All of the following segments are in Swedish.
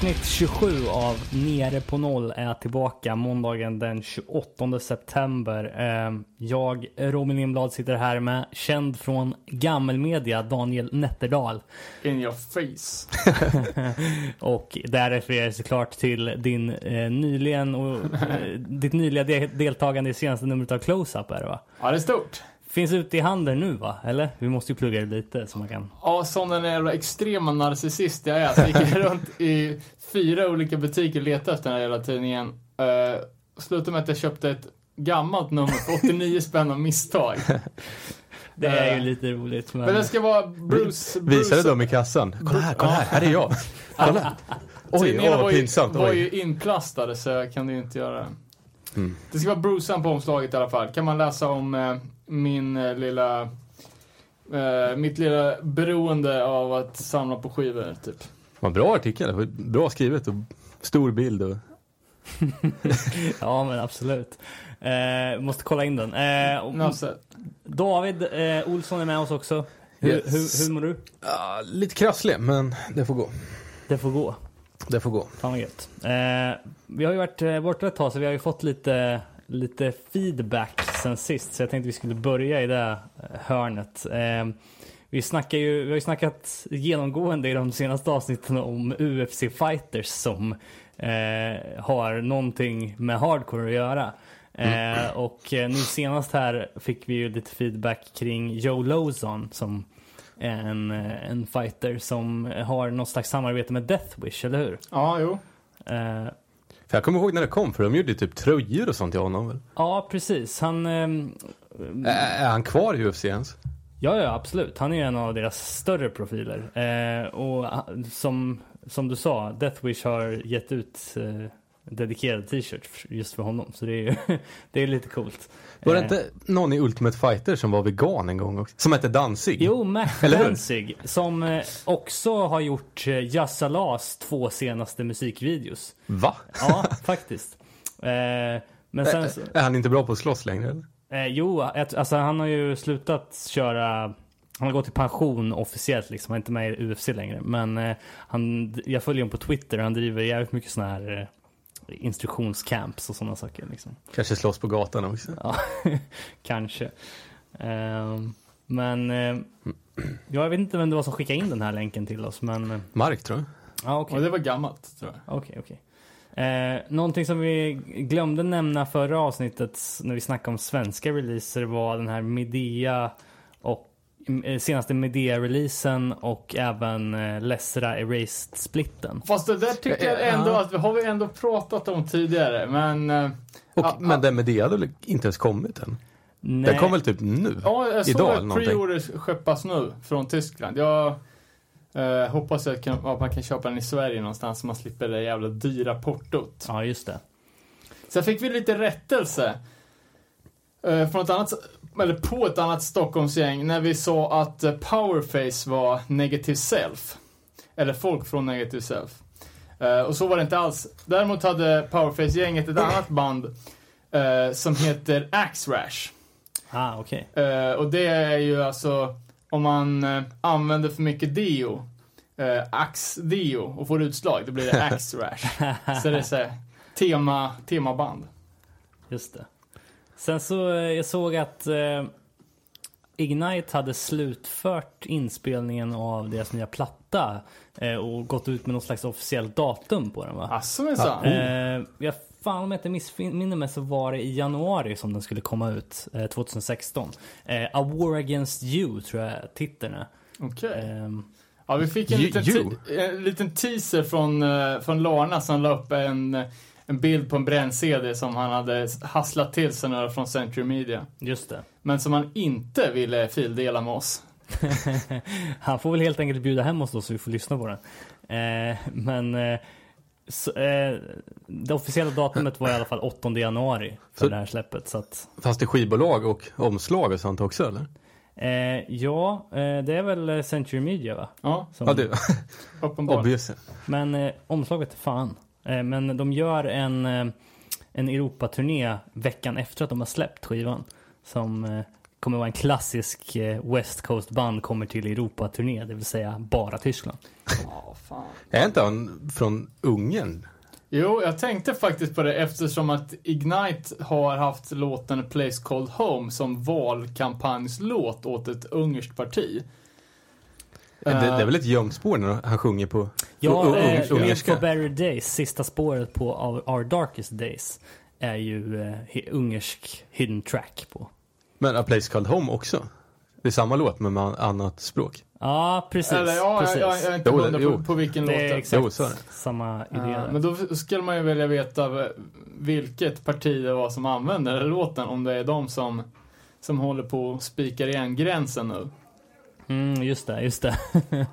Avsnitt 27 av Nere på noll är tillbaka måndagen den 28 september. Eh, Jag, Robin Lindblad, sitter här med känd från gammelmedia, Daniel Nätterdal. In your face. Och där refererar jag såklart till din eh, nyligen och, eh, ditt nyliga de- deltagande i senaste numret av Close-Up är det va? Ja, det är stort. Finns ute i handeln nu va? Eller? Vi måste ju plugga det lite så man kan... Ja, som den jävla extrema narcissist jag är så gick jag runt i fyra olika butiker och letade efter den här jävla tidningen. Uh, slutade med att jag köpte ett gammalt nummer för 89 spänn av misstag. Det är ju Eh, lite roligt men... Men det ska vara Bruce... Bruce Visade dem i kassan. Kolla här, kolla här, här är jag. Kolla. Oj, åh var vad ju, pinsamt. var ju Oj. inplastade så jag kunde ju inte göra det. Mm. Det ska vara Brucean på omslaget i alla fall. Kan man läsa om eh, min eh, lilla... eh, mitt lilla beroende av att samla på skivor, typ. Vad bra artikel, bra skrivet och stor bild. Och... Ja men absolut. Eh, måste kolla in den. Eh, och. David eh, Olsson är med oss också. Hur, Yes. hur, hur mår du? Ja, lite krasslig, men det får gå. Det får gå. Det får gå. Fan vad gött. Eh, vi har ju varit eh, borta ett tag så vi har ju fått lite, lite feedback sen sist. Så jag tänkte vi skulle börja i det eh, hörnet. Eh, vi, snackar ju, vi har ju snackat genomgående i de senaste avsnitten om UFC fighters som eh, har någonting med hardcore att göra. Eh, och eh, nu senast här fick vi ju lite feedback kring Joe Lozon som är en, eh, en fighter som har något slags samarbete med Death Wish, eller hur? Ja, jo. Eh, För jag kommer ihåg när det kom, för de gjorde typ tröjor och sånt till honom väl? ja, precis. Han... ehm, Ä- Är han kvar i UFC ens? Ja, ja, absolut. Han är ju en av deras större profiler. Eh, och ah, som, som du sa, Death Wish har gett ut eh, dedikerade t-shirts just för honom. Så det är ju det är lite coolt. Var det inte någon i Ultimate Fighter som var vegan en gång också? Som hette Danzig? Jo, hur? Danzig, som eh, också har gjort eh, Jassalas två senaste musikvideos. Va? Ja, faktiskt. Eh, men sen så, Är han inte bra på att slåss längre eller? Eh, jo, alltså han har ju slutat köra han har gått i pension officiellt liksom, han är inte med i UFC längre. Men eh, han, jag följer honom på Twitter och han driver jävligt mycket sådana här instruktionscamps och sådana saker. Liksom. Kanske slåss på gatan också? Ja, kanske. Ehm, men eh, jag vet inte vem det var som skickade in den här länken till oss. Men eh, Mark tror jag. ja, okej. Och det var gammalt, tror jag. Okej, okej. Eh, någonting som vi glömde nämna förra avsnittet när vi snackade om svenska releaser var den här Medea senaste Medea-releasen och även eh, Lessra Erased-splitten. Fast det där tycker jag ändå att vi har vi ändå pratat om tidigare, men... eh, Och, Ja, men ja. den med det hade väl inte ens kommit än? Nej, Den kom väl typ nu? Ja, jag såg Idag att pre-orders skeppas nu från Tyskland. Jag eh, hoppas att, kan, att man kan köpa den i Sverige någonstans så man slipper det jävla dyra portot. Ja, just det. Sen fick vi lite rättelse. Eh, från ett annat, eller på ett annat Stockholmsgäng när vi sa att eh, Powerface var Negative Self. Eller folk från Negative Self. Eh, och så var det inte alls. Däremot hade Powerface-gänget ett annat band eh, som heter Axe Rash. Ah, okej. Eh, och det är ju alltså om man använder för mycket deo, ax-deo och får utslag, då blir det axe rash. så det är så här, tema, temaband. Just det. Sen så, eh, jag såg att eh, Ignite hade slutfört inspelningen av deras nya platta eh, och gått ut med något slags officiellt datum på den va? Asså minsann. Eh, jag fan om jag inte missminner mig så var det i januari som den skulle komma ut, eh, 2016. Eh, A War Against You tror jag titeln är. Okej. Ehm, Ja, vi fick en liten, en liten teaser från, eh, från Larna som la upp en, en bild på en bränn-CD som han hade hasslat till sig några från Century Media. just det. Men som han inte ville fildela med oss. Han får väl helt enkelt bjuda hem oss då så vi får lyssna på den. Eh, men eh, så, eh, det officiella datumet var i alla fall 8 januari för Så- det här släppet. Så att, Fanns det skivbolag och omslag och sånt också eller? eh, ja, eh, det är väl eh, Century Media va? Ja, Som, Ja, det, uppenbarligen. Men eh, omslaget fan. Eh, men de gör en, eh, en Europaturné veckan efter att de har släppt skivan. Som eh, kommer vara en klassisk West Coast-band kommer till Europa-turné, det vill säga bara Tyskland. Ja, fan. Är inte han från Ungern? Jo, jag tänkte faktiskt på det eftersom att Ignite har haft låten Place Called Home som valkampanjslåt åt ett ungerskt parti. Det, det är väl ett gömt spår när han sjunger på Ja, eh, ungerska? for Better Days, sista spåret på Our, Darkest Days, är ju eh, hi- ungersk hidden track på. Men A Place Called Home också? Det är samma låt men med annat språk. Ja, precis. Eller ja, precis. jag, jag, jag är inte hundra på, på vilken låt det är exakt Jo, så är det. samma idé. Ja, där. men då skulle man ju vilja veta vilket parti det var som använde den här låten, om det är de som, som håller på och spikar igen gränsen nu. Mm, just det, just det.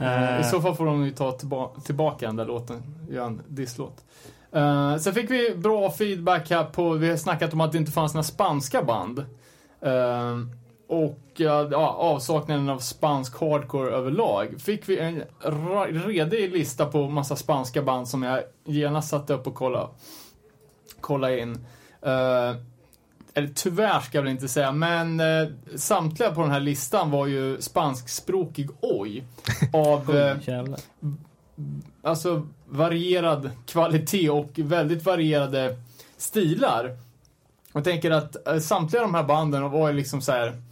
Eh, I Eh, så fall får de ju ta tillba tillbaka den där låten, göra en disslåt. Uh, sen fick vi bra feedback här på, vi har snackat om att det inte fanns några spanska band. Eh, och ja, avsaknaden av spansk hardcore överlag. Fick vi en redig lista på massa spanska band som jag genast satte upp och kolla, kolla in. Eh, eller tyvärr ska jag väl inte säga, men eh, samtliga på den här listan var ju spanskspråkig oj. Av eh, alltså varierad kvalitet och väldigt varierade stilar. Jag tänker att eh, samtliga de här banden var ju liksom så här.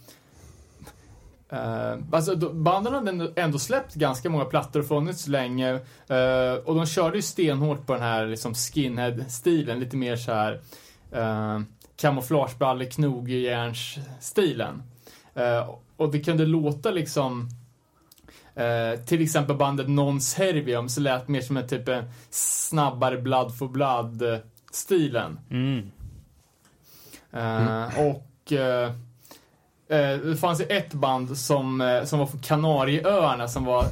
Eh, alltså banden hade ändå- ändå släppt ganska många plattor och funnits länge. eh, och de körde ju stenhårt på den här liksom skinhead-stilen, lite mer så här uh, kamouflagebrallor, knogjärns-stilen. Eh, och det kunde låta liksom Eh, till exempel bandet Non Servium så lät mer som en typ en snabbare Blood for Blood-stilen. Mm. Eh, Och eh, eh, det fanns ju ett band som, som var från Kanarieöarna som var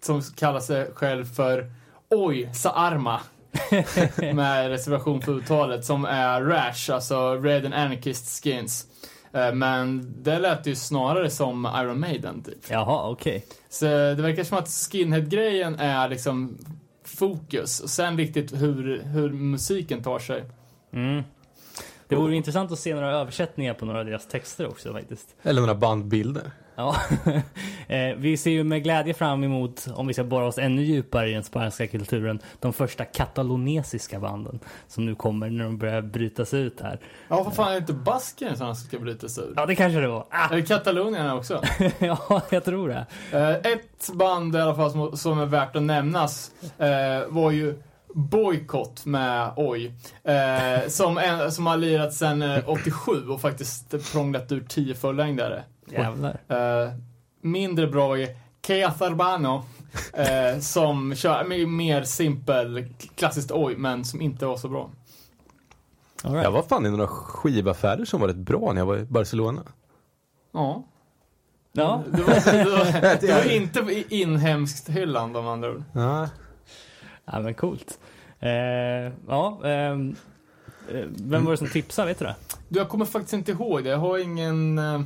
som kallar sig själv för Oj, sa Arma. med reservation för uttalet som är Rash, alltså Red and Anarchist Skins. Eh, Men det lät ju snarare som Iron Maiden typ. Jaha, okej. Så det verkar som att skinhead-grejen är liksom fokus. Och sen riktigt hur, hur musiken tar sig. Mm. Det vore intressant att se några översättningar på några av deras texter också faktiskt. Eller några bandbilder. Ja. Eh, vi ser ju med glädje fram emot, om vi ska borra oss ännu djupare i den spanska kulturen, de första katalonesiska banden som nu kommer när de börjar brytas ut här. Ja, vad fan är det inte Baskien som ska brytas ur? Ja, det kanske det var. Ah, Är det Katalonien också? ja, jag tror det. Eh, ett band i alla fall som, är värt att nämnas eh, var ju Boycott med Oj. Eh, som, en, som har lirat sedan eh, 87 och faktiskt prånglat ur 10 fullängdare. Jävlar. Eh, mindre bra är Kea Tharbano. Eh, som kör mer simpel, klassiskt oj, men som inte var så bra. All right. Jag var fan i några skivaffärer som var rätt bra när jag var i Barcelona. Ja. Ja. Det var, det var, det var inte inhemskt hyllan om andra ord. Ja. ja, men coolt. Eh, ja, ehm, eh, vem var det som tipsade, vet du det? Du, jag kommer faktiskt inte ihåg det. Jag har ingen, eh,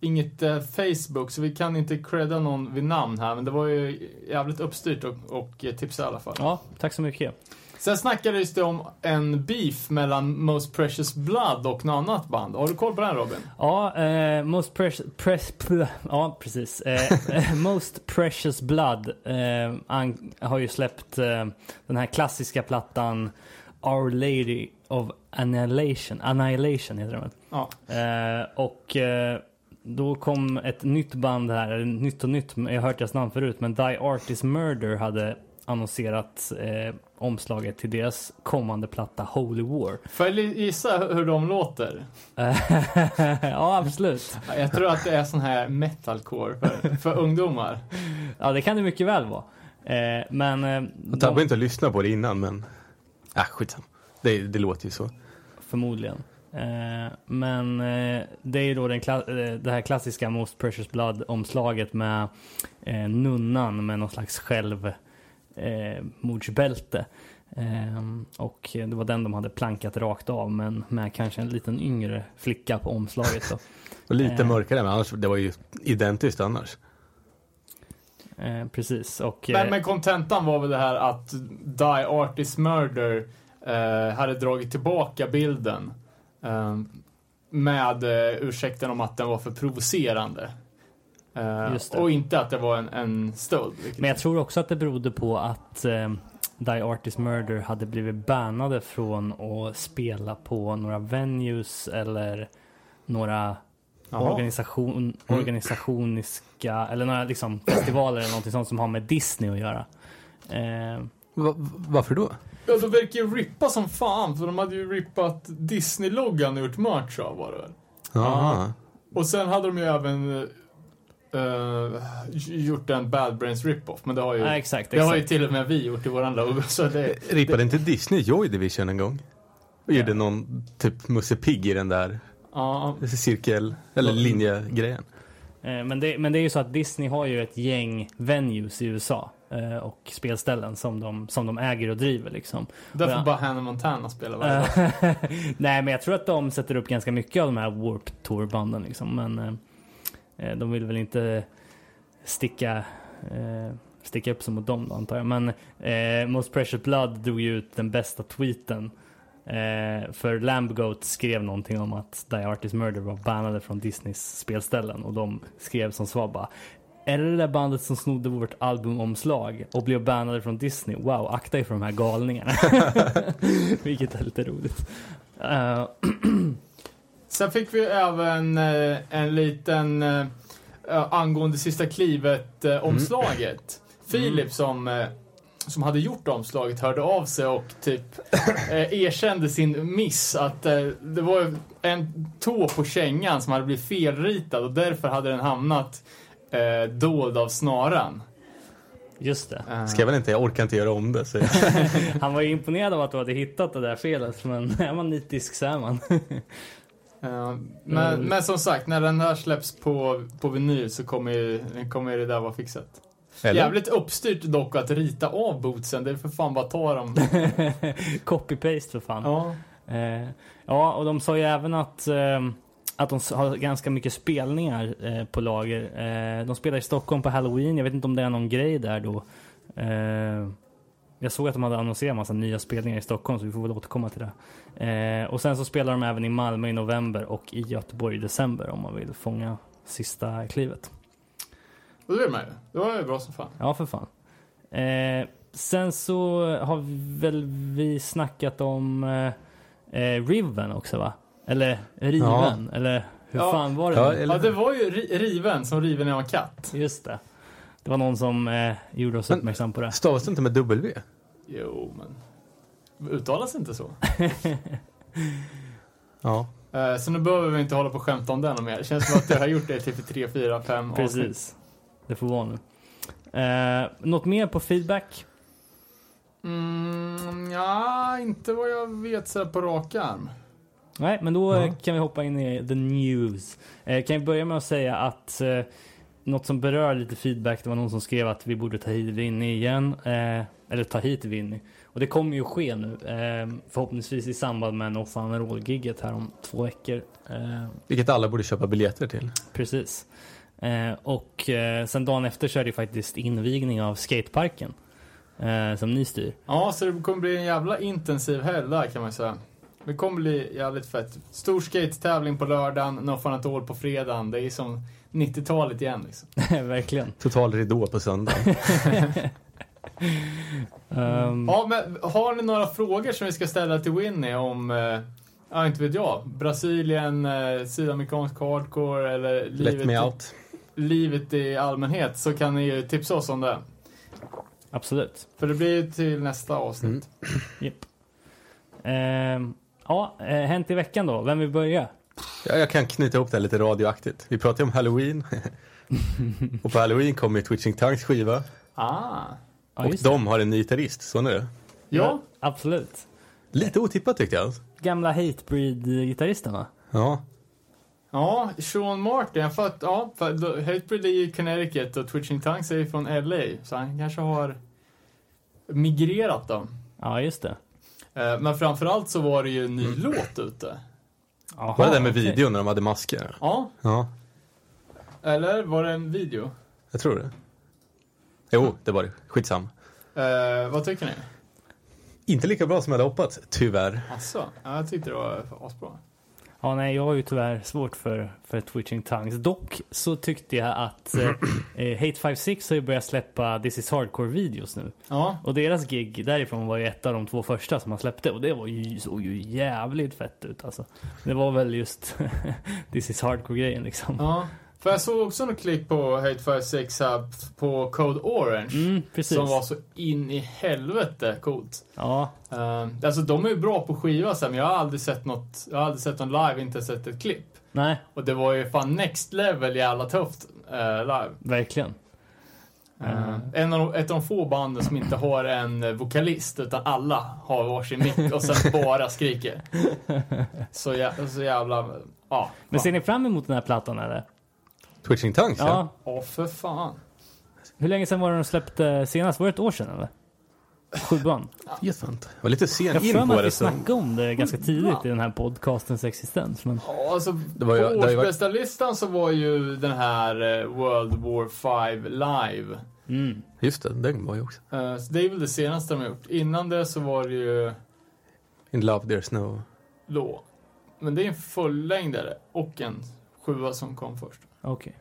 inget eh, Facebook, så vi kan inte credda någon vid namn här. Men det var ju jävligt uppstyrt och, och eh, tipsa i alla fall. Ja, tack så mycket. Sen snackades det om en beef mellan Most Precious Blood och något annat band. Har du koll på den Robin? Ja, eh, Most Precious... Press, pl- ja, precis. Eh, Most Precious Blood eh, an, har ju släppt eh, den här klassiska plattan Our Lady of Annihilation. Annihilation heter den väl? Ja. Eh, och då kom ett nytt band här, eller nytt och nytt, jag har hört deras namn förut, men Die Artist Murder hade annonserat eh, omslaget till deras kommande platta Holy War. Får jag gissa hur de låter? ja, absolut. Ja, Jag tror att det är sån här metalcore för, för ungdomar. Ja, det kan det mycket väl vara. Eh, men... Eh, Jag tappade inte att lyssna på det innan men... Äh, skitsamma. Det, det låter ju så. Förmodligen. Eh, men eh, det är ju då den eh, det här klassiska Most Precious Blood-omslaget med eh, nunnan med någon slags själv eh, mordsbälte. Eh, och det var den de hade plankat rakt av men med kanske en liten yngre flicka på omslaget då. Och lite Eh. mörkare men annars, det var ju identiskt annars. Eh, precis och... Men, eh, men kontentan var väl det här att Die Artist Murder eh, hade dragit tillbaka bilden. Eh, med eh, ursäkten om att den var för provocerande. Eh, och inte att det var en, en stöld. Men jag tror också att det berodde på att eh, Die Artist Murder hade blivit bannade från att spela på några venues eller några organisation, organisationiska eller några liksom festivaler eller någonting sånt som har med Disney att göra. Eh, Va, varför då? Ja, de verkar ju rippa som fan, för de hade ju rippat Disney-loggan och gjort merch av var det väl? Och sen hade de ju även eh, gjort en Bad Brains rip-off, men det har ju, ja, exakt, det har ju till och med vi gjort i våran logo, så det... Rippade inte Disney Joy Division en gång? Och gjorde Ja. någon typ Musse Pigg i den där Ja, cirkel, eller linjegrejen. Eh, men, det, men det är ju så att Disney har ju ett gäng venues i USA eh, och spelställen som de, som de äger och driver liksom. därför Ja. bara Hannah Montana spelar varje dag. Eh, Nej, men jag tror att de sätter upp ganska mycket av de här Warp Tour-banden liksom. Men eh, eh, de vill väl inte sticka, eh, sticka upp sig mot dem då, antar jag. Men eh, Most Precious Blood drog ju ut den bästa tweeten. Eh, för Lambgoat skrev någonting om att Die Artist Murder var bannade från Disneys spelställen och de skrev som svar bara är det det där bandet som snodde vårt albumomslag och blev bannade från Disney? Wow, akta er för de här galningarna. Vilket är lite roligt. Eh, Sen fick vi även eh, en liten eh, eh, angående Sista Klivet-omslaget. Filip som, eh, som hade gjort omslaget hörde av sig och typ eh, erkände sin miss. Att eh, det var en tå på kängan som hade blivit felritad och därför hade den hamnat eh, dold av snaran. just det. Eh, Ska jag väl inte, jag orkar inte göra om det. Så Han var ju imponerad av att du hade hittat det där felet, men är man nitisk så är man. eh, men, Mm. men som sagt, när den här släpps på, på vinyl så kommer, ju- kommer det där vara fixat. eller? Jävligt uppstyrt dock att rita av bootsen. Det är för fan bara ta dem. Copy-paste för fan. Ja. Eh, ja, och de sa ju även att, eh, att de har ganska mycket spelningar eh, på lager. Eh, de spelar i Stockholm på Halloween. Jag vet inte om det är någon grej där då. Eh, jag såg att de hade annonserat massa nya spelningar i Stockholm så vi får väl återkomma till det. Eh, och sen så spelar de även i Malmö i november och i Göteborg i december om man vill fånga sista klivet. Och det är med. Det var ju bra som fan. Ja, för fan. Eh, sen så har väl vi snackat om eh, Riven också va? Eller Riven? Eller hur Ja. fan var det? Ja, eller- Ja, det var ju ri- riven som riven är av en katt. Just det. Det var någon som eh, gjorde oss Men- uppmärksam på det. Stavas det inte med W? Jo, men... Uttalas inte så. Ja. Eh, så nu behöver vi inte hålla på och skämta om den mer. Det känns som att jag har gjort det typ i 3, 4, 5 Precis. Det får vara nu. Eh, något mer på feedback? Mm, ja, inte vad jag vet så här på rak arm. Nej, men då Ja. eh, kan vi hoppa in i the news. Eh, kan vi börja med att säga att eh, något som berör lite feedback, det var någon som skrev att vi borde ta hit Vinny igen. Eh, eller ta hit Vinny. Och det kommer ju ske nu. Eh, förhoppningsvis i samband med No Fun and Roll-gigget här om två veckor. Eh, Vilket alla borde köpa biljetter till. precis. Eh, och eh, sen dagen efter så är det faktiskt invigning av skateparken. Eh, som ni styr. Ja, så det kommer bli en jävla intensiv helg där kan man säga. Det kommer bli jävligt fett. Stor skate-tävling på lördagen, No Fun At All på fredagen. Det är som 90-talet igen liksom. Verkligen. Total ridå på söndag. Ehm, Ja, men har ni några frågor som vi ska ställa till Winnie om, eh, ja inte vet jag, Brasilien, eh, sydamerikansk hardcore eller livet, livet i allmänhet så kan ni ju tipsa oss om det. Absolut. För det blir ju till nästa avsnitt. Japp. Ehm, ja, eh, hänt i veckan då. Vem vill börja? Ja, jag kan knyta ihop det här lite radioaktigt. Vi pratade om Halloween. och på Halloween kommer Twitching Tongues skiva. Ah. Ja, och det. de har en ny gitarrist, så är det. Ja, Absolut. Lite otippat tyckte jag. Gamla Hatebreed-gitarristen va? Ja. ja, Sean Martin, för att, ja, för Hatebreed är i Connecticut och Twitching Tongues är ju från LA, så han kanske har migrerat då. Ja, just det. Eh, Men framförallt så var det ju en ny låt ute. Jaha, Var det där med okej. videon när de hade masker? Ja, Ja, eller var det en video? jag tror det. Jo, det var det. Skitsam. Eh, vad tycker ni? Inte lika bra som jag hade hoppats, tyvärr. Asså? Ja, jag tyckte det var asbra. Ja, nej, jag har ju tyvärr svårt för, för Twitching Tongues. Dock så tyckte jag att eh, eh, Hate 56 har ju börjat släppa This is Hardcore-videos nu. Ja, Och deras gig därifrån var ju ett av de två första som man släppte och det var ju, såg ju jävligt fett ut alltså. Det var väl just This is Hardcore-grejen liksom. ja. För jag såg också något klipp på Hate 56 här på Code Orange. Mm, precis. Som var så in i helvete coolt. Ja, Uh, alltså de är ju bra på skiva sen, men jag har aldrig sett något, jag har aldrig sett någon live, inte sett ett klipp. nej, Och det var ju fan next level jävla tufft uh, live. verkligen. Uh, en av de, ett av de få banden som inte har en eh, vokalist, utan alla har varsin mick och sen bara skriker. Så, jä, så jävla, ja. Men ser ni fram emot den här plattan eller? Twitching Tongues ja. Ja. Åh för fan. Hur länge sedan var det de släppte senast? Var det ett år sedan eller? Sjuan? Vet man inte. Jag var lite sen Jag in för mig på att vi det. Så. snackade om det ganska tidigt i den här podcastens existens. Men... Ja, alltså, Det var ju- på det har ju varit- årsbästa listan så var ju den här eh, World War 5 live. Mm. Just det, den var ju också. Eh, så det är väl det senaste de har gjort. Innan det så var det ju In Love There's No. Lå. Men det är en fullängdare och en sjua som kom först. Okej.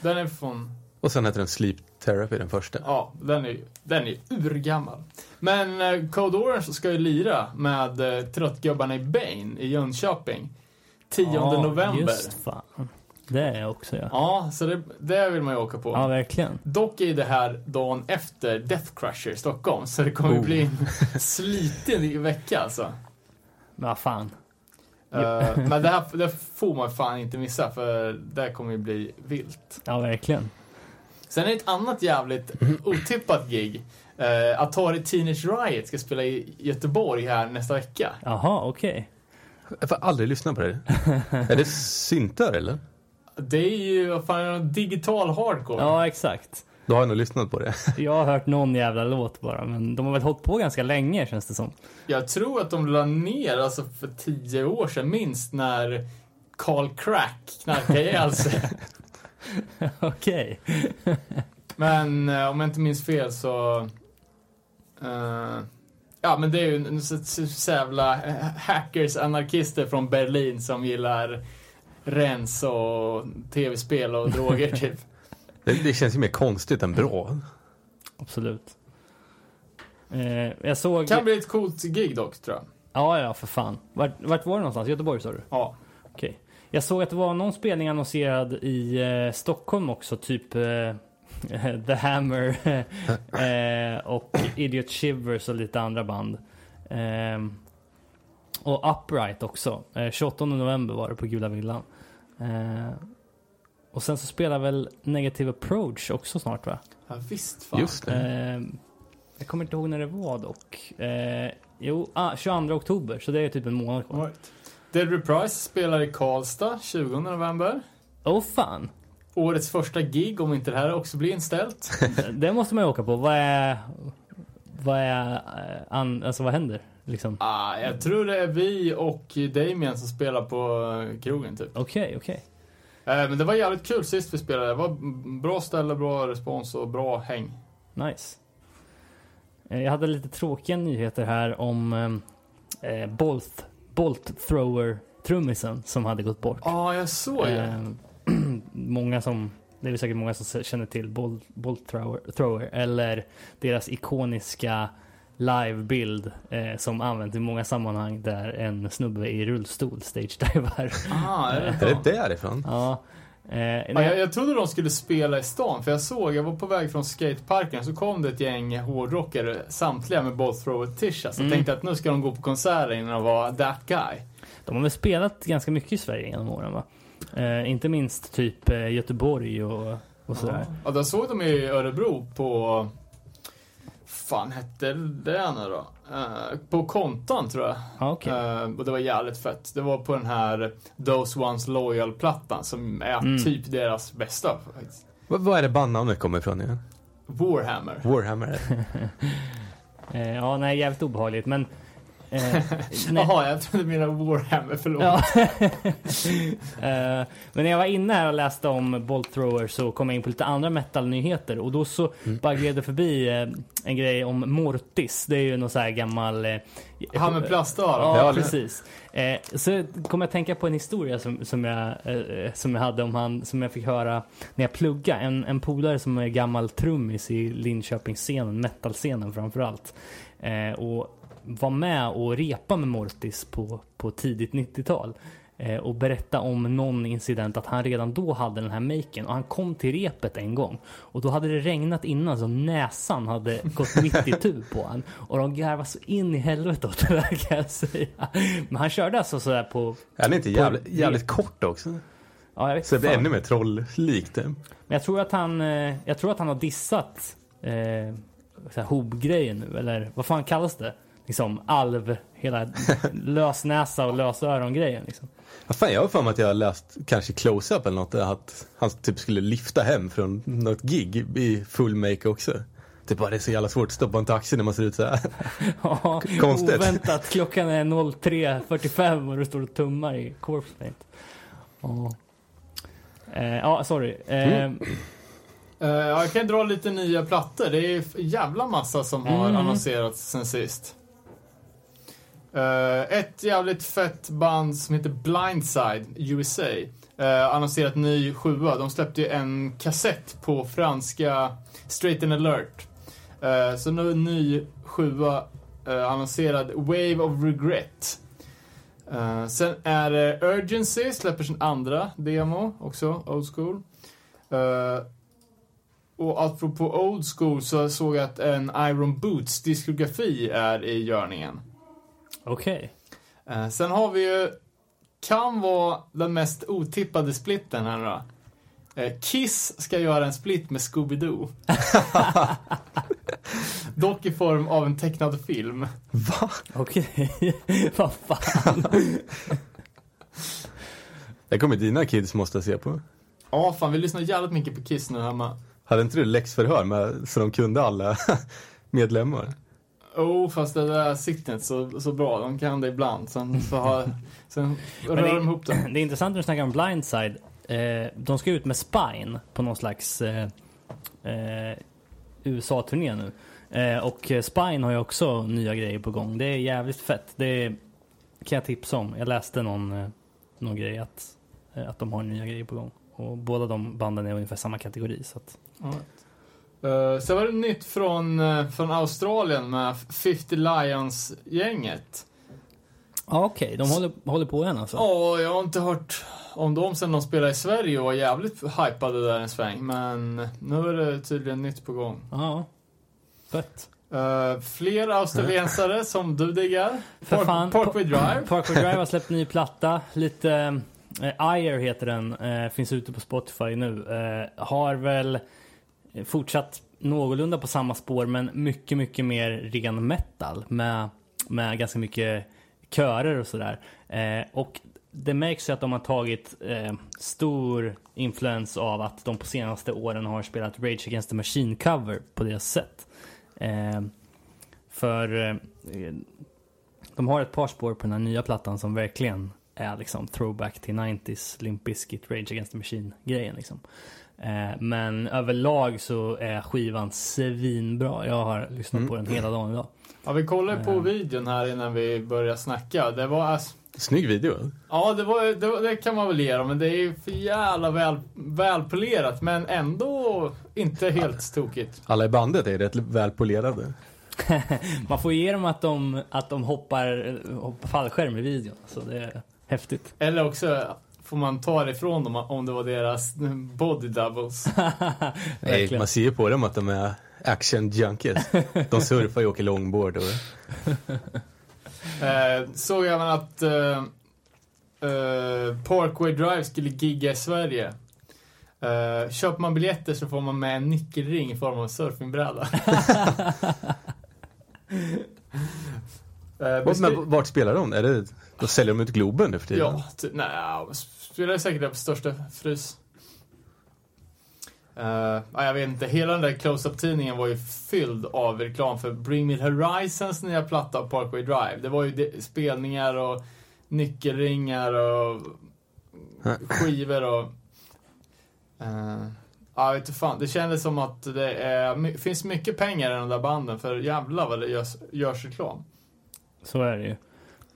Den är från, Och sen heter den Sleep Therapy, den första. ja, den är den är urgammal. Men eh, Code Orange ska ju lira med eh, Tröttgubbarna i Bane i Jönköping. 10 Ja, november. Just fan. Det är jag också ja. Ja, så det, det vill man ju åka på. Ja, verkligen. Dock är det här dagen efter Death Crusher i Stockholm, så det kommer Oh. bli en sliten vecka alltså. Men vad fan. Eh, men det här det får man fan inte missa, för det kommer ju bli vilt. Ja, verkligen. Sen är det ett annat jävligt otippat gig. Uh, Atari Teenage Riot ska spela i Göteborg här nästa vecka. Jaha, okej. Jag får aldrig lyssna på det. är det syntar eller? Det är ju, vad fan, är det, digital hardcore. Ja, exakt. Då har jag nog lyssnat på det. Jag har hört någon jävla låt bara, men de har väl hållit på ganska länge känns det som. Jag tror att de la ner, alltså för tio år sedan minst, när Carl Crack knarkade ihjäl sig. Okej. Men eh, om jag inte minns fel så... eh, ja, men det är ju en så- så så jävla eh, hackers, anarkister från Berlin som gillar rens och tv-spel och droger typ. Det. Det känns ju mer konstigt än bra. Absolut. Eh, jag såg... Kan bli ett coolt gig dock, tror jag. Ja, ja, för fan. Vart, vart var det någonstans? Göteborg sa du? Ja. Okej. Jag såg att det var någon spelning annonserad i eh, Stockholm också, typ eh, The Hammer eh, och Idiot Shivers och lite andra band. Ehm, och Upright också. Eh, 28 november var det på Gula Villan. Eh, och sen så spelar väl Negative Approach också snart va? ja visst fan. Just det. Ehm, jag kommer inte ihåg när det var dock. Eh, jo, ah, 22 oktober, så det är typ en månad kvar. Right. Dead Reprise spelar i Karlstad 20 november. Åh oh, fan! Årets första gig, om inte det här också blir inställt. Det måste man ju åka på. Vad är... Vad är... eh, An, alltså vad händer? Liksom. Ah, jag tror det är vi och Damien som spelar på eh, krogen typ. Okej, okej. Eh, Men det var jävligt kul sist vi spelade. Det var bra ställe, bra respons och bra häng. Nice. Eh, Jag hade lite tråkiga nyheter här om eh, Bolt, Bolt Thrower trummisen som hade gått bort. Ja, ah, jag såg det. Eh, många som, det är säkert många som känner till Bolt, Bolt Thrower, Thrower eller deras ikoniska livebild eh, som används i många sammanhang där en snubbe i rullstol stage-divar. Ah, är det Är det därifrån? ja. Eh, Ja, jag, jag trodde de skulle spela i stan, för jag såg, jag var på väg från skateparken, så kom det ett gäng hårdrockare, samtliga med Bolt Thrower Tisha, så jag Mm. tänkte att nu ska de gå på konserter innan de var that guy. De har väl spelat ganska mycket i Sverige genom åren va? Eh, inte minst typ eh, Göteborg och, och sådär. Ja, då såg de i Örebro på... fan hette det nu då? Eh, på Kontan tror jag. Ja, okej. Eh, och det var jävligt fett. Det var på den här Those Ones Loyal-plattan som är Mm. typ deras bästa faktiskt. Vad är det bandnamnet kommer ifrån igen? Warhammer. Warhammer? Eh, ja, nej, jävligt obehagligt. Men Eh. Jaha, jag trodde du menade Warhammer, förlåt. Ja. Eh, men när jag var inne här och läste om Bolt Thrower så kom jag in på lite andra metal-nyheter och då så bara gled det förbi eh, en grej om Mortis. Det är ju någon så här gammal... eh, Han med plastöron. Ja, Ja, precis. Eh, så kom jag att tänka på en historia som, som, jag, eh, som jag hade om han, som jag fick höra när jag pluggade. En, en polare som är gammal trummis i Linköpingsscenen, metalscenen framförallt. Eh, och var med och repa med Mortis på, på tidigt 90-tal. Eh, och berätta om någon incident att han redan då hade den här maken och han kom till repet en gång och då hade det regnat innan så näsan hade gått mitt i tu på han och de garvade så in i helvete åt det där kan jag säga. Men han körde alltså sådär på, Är den inte jävligt, jävligt kort också? ja vet Så det blir ännu mer trolllikt. Men jag tror att han, eh, jag tror att han har dissat eh, hob-grejen nu eller vad fan kallas det? Liksom alv, hela lösnäsa och lösöron-grejen liksom. Vad fan, jag har för mig att jag har läst kanske close-up eller något att han typ skulle lyfta hem från något gig i full make också. Det är bara det är så jävla svårt att stoppa en taxi när man ser ut så här. Ja, Konstigt. Oväntat. Klockan är 03.45 och du står och tummar i corpse paint. Ja. Eh, ja, sorry. Eh, Eh, jag kan dra lite nya plattor. Det är jävla massa som har Mm. annonserats sen sist. Uh, ett jävligt fett band som heter Blindside USA. Uh, eh, annonserat ny sjua. De släppte ju en kassett på franska Straight and alert. Uh, så nu en ny sjua uh, annonserad Wave of Regret. Uh, sen är det Urgency, släpper sin andra demo också, old school. Uh, och apropå old school så såg jag att en Iron Boots diskografi är i görningen. Okej. Eh, sen har vi ju, kan vara den mest otippade splitten här då. Eh, Kiss ska göra en split med Scooby-Doo. Dock i form av en tecknad film. Va? Okej. Vad fan. Det kommer dina kids måste se på. Ja, fan vi lyssnar jävligt mycket på Kiss nu hemma. Hade inte du läxförhör med, så de kunde alla medlemmar? Oh, fast det där sitter inte så, så bra. De kan det ibland. Sen, så har, sen rör det- de ihop det. Det är intressant när du snackar om Blindside. Eh, de ska ut med Spine på någon slags eh, eh, USA-turné nu. Eh, och Spine har ju också nya grejer på gång. Det är jävligt fett. Det kan jag tipsa om. Jag läste någon, eh, någon grej att, eh, att de har nya grejer på gång. Och båda de banden är ungefär samma kategori. Så att, Uh, sen var det nytt från, eh, från Australien med 50 Lions-gänget. okej. De håller, håller på än alltså? Ja, jag har inte hört om dem sen de spelade i Sverige och var jävligt hypade där en sväng. Men nu är det tydligen nytt på gång. Ja. Fett. Uh, fler australiensare som du diggar. För Park, fan. Parkway Drive. Parkway Drive har släppt ny platta. Lite... Eh, Ire heter den. Eh, finns ute på Spotify nu. Eh, har väl Eh, fortsatt någorlunda på samma spår men mycket, mycket mer ren metal med, med ganska mycket körer och sådär. Eh, och det märks ju att de har tagit eh, stor influens av att de på senaste åren har spelat Rage Against the Machine cover på deras sätt. Eh, för eh, de har ett par spår på den här nya plattan som verkligen är liksom throwback till 90s Limp Bizkit, Rage Against the Machine grejen liksom. Eh, men överlag så är skivan svinbra. Jag har lyssnat Mm. på den hela dagen idag. Ja, vi kollade på Eh. videon här innan vi började snacka. Det var ass- Snygg video. Ja, det, var, det, var, det kan man väl ge dem, men det är ju för jävla väl, välpolerat, men ändå inte helt tokigt. Alla i bandet är rätt välpolerade. Man får ge dem att de, att de hoppar, hoppar fallskärm i videon. Så det är häftigt. Eller också får man ta det ifrån dem om det var deras body doubles. Nej, man ser ju på dem att de är action junkies. De surfar ju och åker longboard. Och... Eh, såg även att eh, eh, Parkway Drive skulle gigga i Sverige. Eh, köper man biljetter så får man med en nyckelring i form av en surfingbräda. eh, beskri- Men vart spelar de? Är det, då säljer de ut Globen nu för tiden? Ja, ty- nej, ja, spelar säkert på största frys. Uh, jag vet inte, hela den där close-up-tidningen var ju fylld av reklam för Bring Me Horizons nya platta Parkway Drive. Det var ju de, spelningar och nyckelringar och skivor och... Uh, jag vet inte fan, det kändes som att det är, finns mycket pengar i de där banden för jävlar vad det görs, görs reklam. Så är det ju.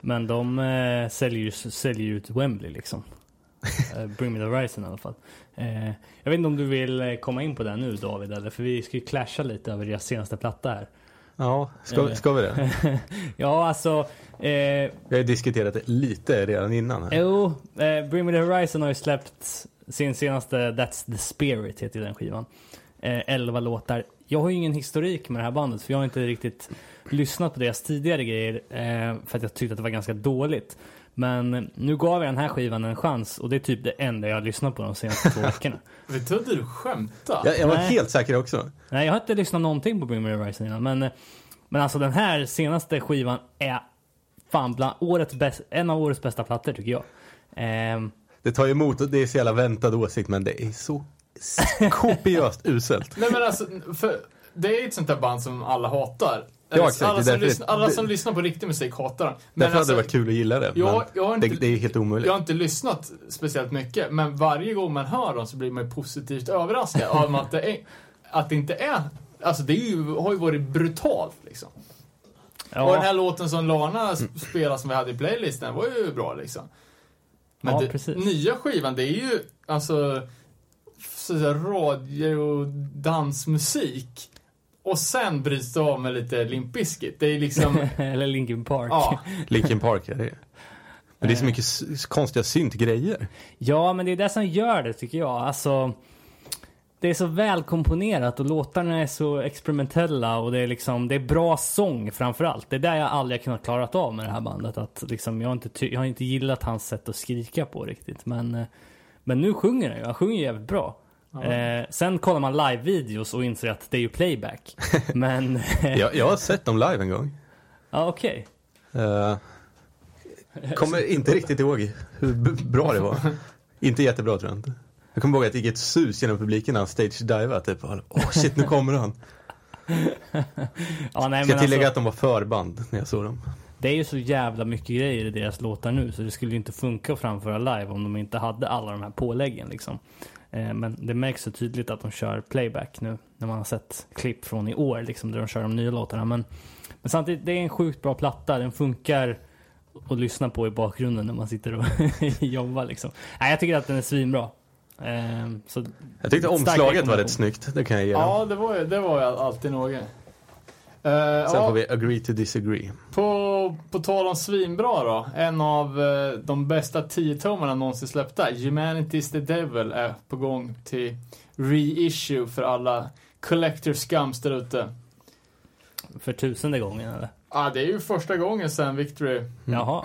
Men de eh, säljer ju säljer ut Wembley liksom. Eh, Bring Me The Horizon i alla fall. Eh, jag vet inte om du vill eh, komma in på det nu David, eller? För vi ska ju clasha lite över deras senaste platta här. Ja, ska, ska vi det? ja, alltså... Eh, vi har ju diskuterat det lite redan innan. Här. Jo, eh, Bring Me The Horizon har ju släppt sin senaste That's The Spirit, heter den skivan. Eh, 11 låtar. Jag har ju ingen historik med det här bandet, för jag har inte riktigt lyssnat på deras tidigare grejer, eh, för att jag tyckte att det var ganska dåligt. Men nu gav jag den här skivan en chans och det är typ det enda jag har lyssnat på de senaste två veckorna. Vi trodde du skämtade. Jag, jag var Nej. helt säker också. Nej, jag har inte lyssnat någonting på Bring Me Horizon innan. Men, men alltså den här senaste skivan är fan bland årets bäst, en av årets bästa plattor tycker jag. Um, det tar emot, det är så jävla väntad åsikt men det är så kopiöst uselt. Nej men alltså, för det är ett sånt där band som alla hatar. Ja, exakt, alla, som lyssnar, alla som lyssnar på riktig musik hatar den. Men därför alltså, hade det varit kul att gilla det. Jag, jag inte, det, det, är helt omöjligt. Jag har inte lyssnat speciellt mycket, men varje gång man hör dem så blir man positivt överraskad av att det, är, att det inte är... Alltså det är ju, har ju varit brutalt liksom. Ja. Och den här låten som Lana spelade som vi hade i playlisten var ju bra liksom. Men ja, det, nya skivan, det är ju alltså radio och dansmusik och sen bryts det av med lite Limp Bizkit. Det är liksom... Eller Linkin Park. Ja. Linkin Park, är det Men det är så mycket konstiga syntgrejer. Ja, men det är det som gör det tycker jag. Alltså, det är så välkomponerat och låtarna är så experimentella och det är liksom, det är bra sång framförallt. Det är där jag aldrig har kunnat klarat av med det här bandet. Att liksom, jag, har inte, jag har inte gillat hans sätt att skrika på riktigt. Men, eh, men nu sjunger han ju, han sjunger jävligt bra. Eh, sen kollar man live-videos och inser att det är ju playback. Men... jag, jag har sett dem live en gång. Ja, okej. Okay. Uh, eh, kommer inte riktigt ihåg hur bra det var. inte jättebra tror jag inte. Jag kommer ihåg att det gick ett sus genom publiken när han stage-divade. Typ, åh oh, shit, nu kommer han. ja, nej, Ska tillägga alltså, att de var förband när jag såg dem. Det är ju så jävla mycket grejer i deras låtar nu så det skulle ju inte funka att framföra live om de inte hade alla de här påläggen liksom. Eh, men det märks så tydligt att de kör playback nu när man har sett klipp från i år liksom, där de kör de nya låtarna. Men, men samtidigt, det är en sjukt bra platta. Den funkar att lyssna på i bakgrunden när man sitter och jobbar. Liksom. Nej, jag tycker att den är svinbra. Ehm, så jag tyckte omslaget var rätt snyggt, det kan jag ge Ja, det var, det var alltid något. Uh, Sen ja, får vi agree to disagree. På, på tal om svinbra då. En av uh, de bästa tiotomarna någonsin släppta. Humanity's the Devil är på gång till reissue för alla collector scums där ute. För tusende gången eller? Ja, ah, det är ju första gången sen Victory. Mm. Jaha.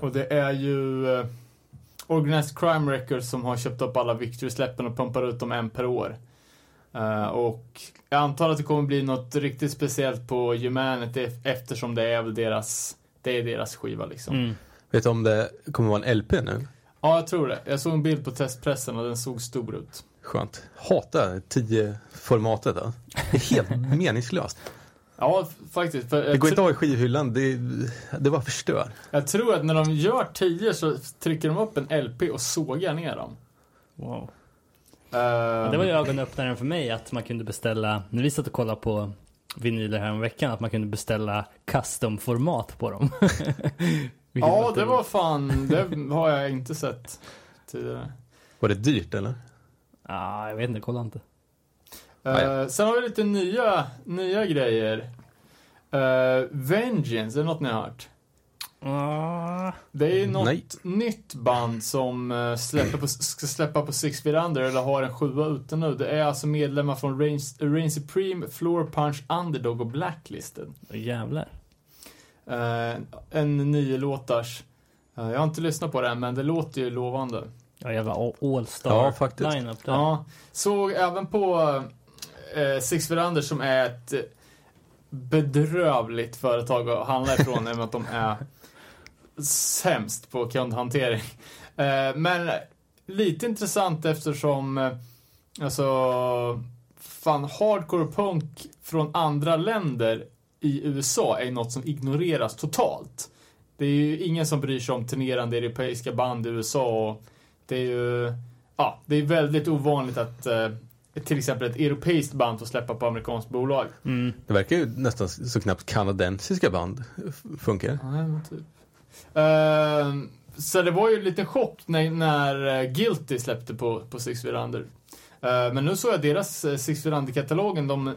Och det är ju uh, Organized Crime Records som har köpt upp alla Victory-släppen och pumpar ut dem en per år. Uh, och jag antar att det kommer bli något riktigt speciellt på Humanity eftersom det är väl deras, det är deras skiva liksom. Mm. Vet du om det kommer vara en LP nu? Ja, jag tror det. Jag såg en bild på testpressen och den såg stor ut. Skönt. Hatar 10-formatet då. Det är helt meningslöst. Ja, faktiskt. det går inte att ha i skivhyllan, det, det bara förstör. Jag tror att när de gör 10 så trycker de upp en LP och sågar ner dem. Wow. Uh, det var ju ögonöppnaren för mig att man kunde beställa, när vi satt och kollade på vinyler här om veckan, att man kunde beställa custom-format på dem. ja, det var fan, det har jag inte sett tidigare. Var det dyrt eller? Ja, ah, jag vet inte, kolla inte. Uh, sen har vi lite nya, nya grejer. Uh, Vengeance, är det något ni har hört? Det är något Nej. nytt band som eh, släpper på, ska släppa på Six Feet Under, eller har en sjua ute nu. Det är alltså medlemmar från Rain, Rain Supreme, Floor Punch, Underdog och Blacklisted. Jävlar. Uh, en nio låtars. Uh, jag har inte lyssnat på den, men det låter ju lovande. Ja, jävla all-star ja, faktiskt. lineup där. Ja, såg även på uh, Six Feet Under som är ett bedrövligt företag att handla ifrån, i och med att de är sämst på kundhantering. Eh, men lite intressant eftersom Alltså, fan hardcore punk från andra länder i USA är något som ignoreras totalt. Det är ju ingen som bryr sig om turnerande europeiska band i USA och det är ju, ja, det är väldigt ovanligt att eh, till exempel ett europeiskt band får släppa på amerikanskt bolag. Mm. Det verkar ju nästan så knappt kanadensiska band funkar. Ja, typ. Eh, så det var ju lite chock när, när eh, Guilty släppte på, på Six Feet Under. Eh, men nu såg jag deras eh, Six Feet Under-katalogen. De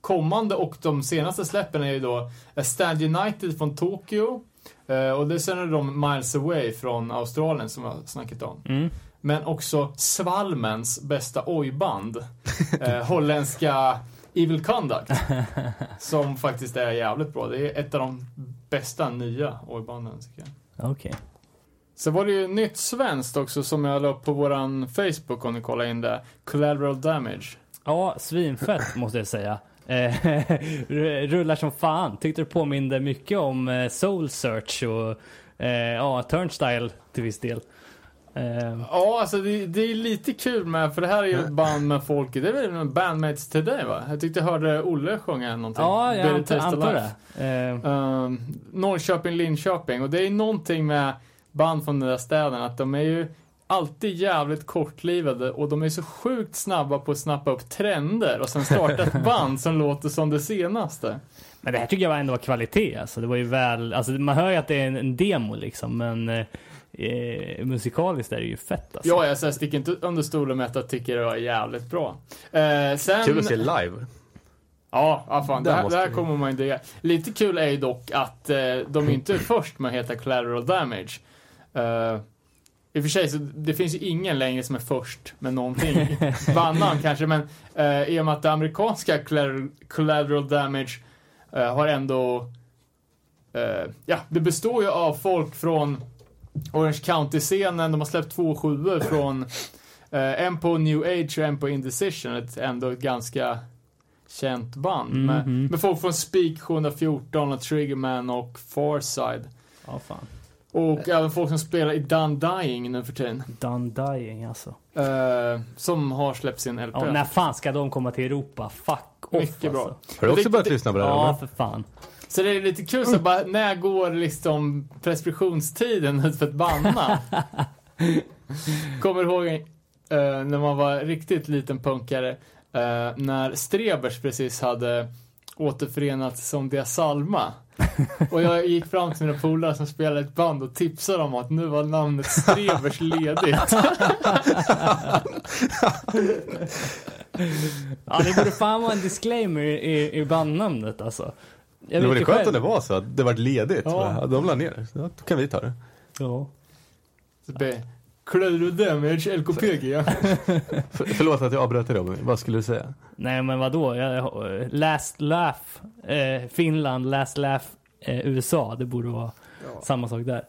kommande och de senaste släppen är ju då eh, Stand United från Tokyo. eh, och det sen är de Miles Away från Australien som jag snackat om. Mm. Men också Svalmens bästa ojband. Eh, holländska Evil Conduct. som faktiskt är jävligt bra. Det är ett av de bästa nya ojbanden tycker jag. Okej. Så var det ju nytt svenskt också som jag la upp på våran Facebook om ni kollar in det. Collateral Damage. Ja, svinfett måste jag säga. Eh, Rullar som fan. Tyckte det påminde mycket om eh, Soul Search och eh, ja, Turnstyle till viss del. Eh, Ja, alltså det, det är lite kul med, för det här är ju ett band med folk, det är väl en bandmates till dig va? Jag tyckte jag hörde Olle sjunga någonting. ja, jag antar, antar det. Eh, Um, Norrköping, Linköping. Och det är någonting med band från den där städen att de är ju alltid jävligt kortlivade och de är så sjukt snabba på att snappa upp trender och sen starta ett band som låter som det senaste. Men det här tycker jag ändå var kvalitet. Alltså, det var ju väl, alltså, man hör ju att det är en, en demo liksom, men eh, musikaliskt är det ju fett alltså. Ja, jag så här sticker inte under stolen med att jag tycker det var jävligt bra. Eh, sen... Kul att se live. Ja, ja fan, det Där här, det här vi- kommer man ju digga. Lite kul är ju dock att eh, de är inte först med att heta Collateral Damage. Eh, I och för sig, så det finns ju ingen längre som är först med någonting. Bandnamn kanske, men eh, i och med att det amerikanska Collateral, collateral Damage eh, har ändå... Eh, ja, det består ju av folk från Orange County-scenen. De har släppt två sjuor från eh, en på New Age och en på Indecision. Ett ändå ganska känt band. Med, Mhm. med folk från Speak 714 och Triggerman och Farside. Ja, fan. Och även folk som spelar i Done Dying nu för tiden. Done Dying alltså. Eh, som har släppt sin LP. Ja, när fan ska de komma till Europa? Fuck off Mycket bra. alltså. Har du också Det- börjat det- lyssna på det här? Ja, eller? för fan. Så det är lite kul, så bara, när går liksom preskriptionstiden ut för ett bandnamn? Kommer du ihåg uh, när man var riktigt liten punkare, uh, när Strebers precis hade återförenats som Dia Salma. Och jag gick fram till mina polare som spelade ett band och tipsade dem att nu var namnet Strebers ledigt. Ja, det borde fan vara en disclaimer i, i bandnamnet alltså. Jag Det var vet det ju skönt själv. om det var så att det var ledigt. Ja. Ja. De la ner det. Ja, då kan vi ta det. Ja. Så Collateral Damage, LKPG. ja. För, förlåt att jag avbröt dig Robin. Vad skulle du säga? Nej men vadå? Jag, jag- last laugh eh, Finland, last laugh eh, USA. Det borde vara samma sak där.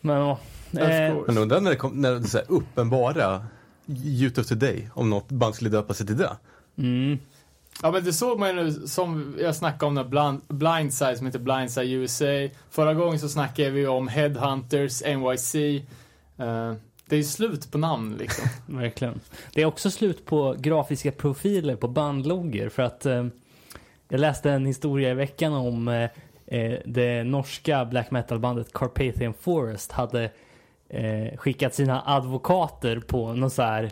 Men ja. Eh. Men undrar när det kom, när det så här uppenbara Youth of Today, om något band skulle döpa sig till det. mm, Ja men det såg man ju nu som jag snackade om den Blind, Blindside som heter Blindside USA. Förra gången så snackade vi om Headhunters, NYC. Uh, eh, det är slut på namn liksom. verkligen. Det är också slut på grafiska profiler på bandloggor för att uh, jag läste en historia i veckan om uh, det norska black metal-bandet Carpathian Forest hade skickat sina advokater på någon så här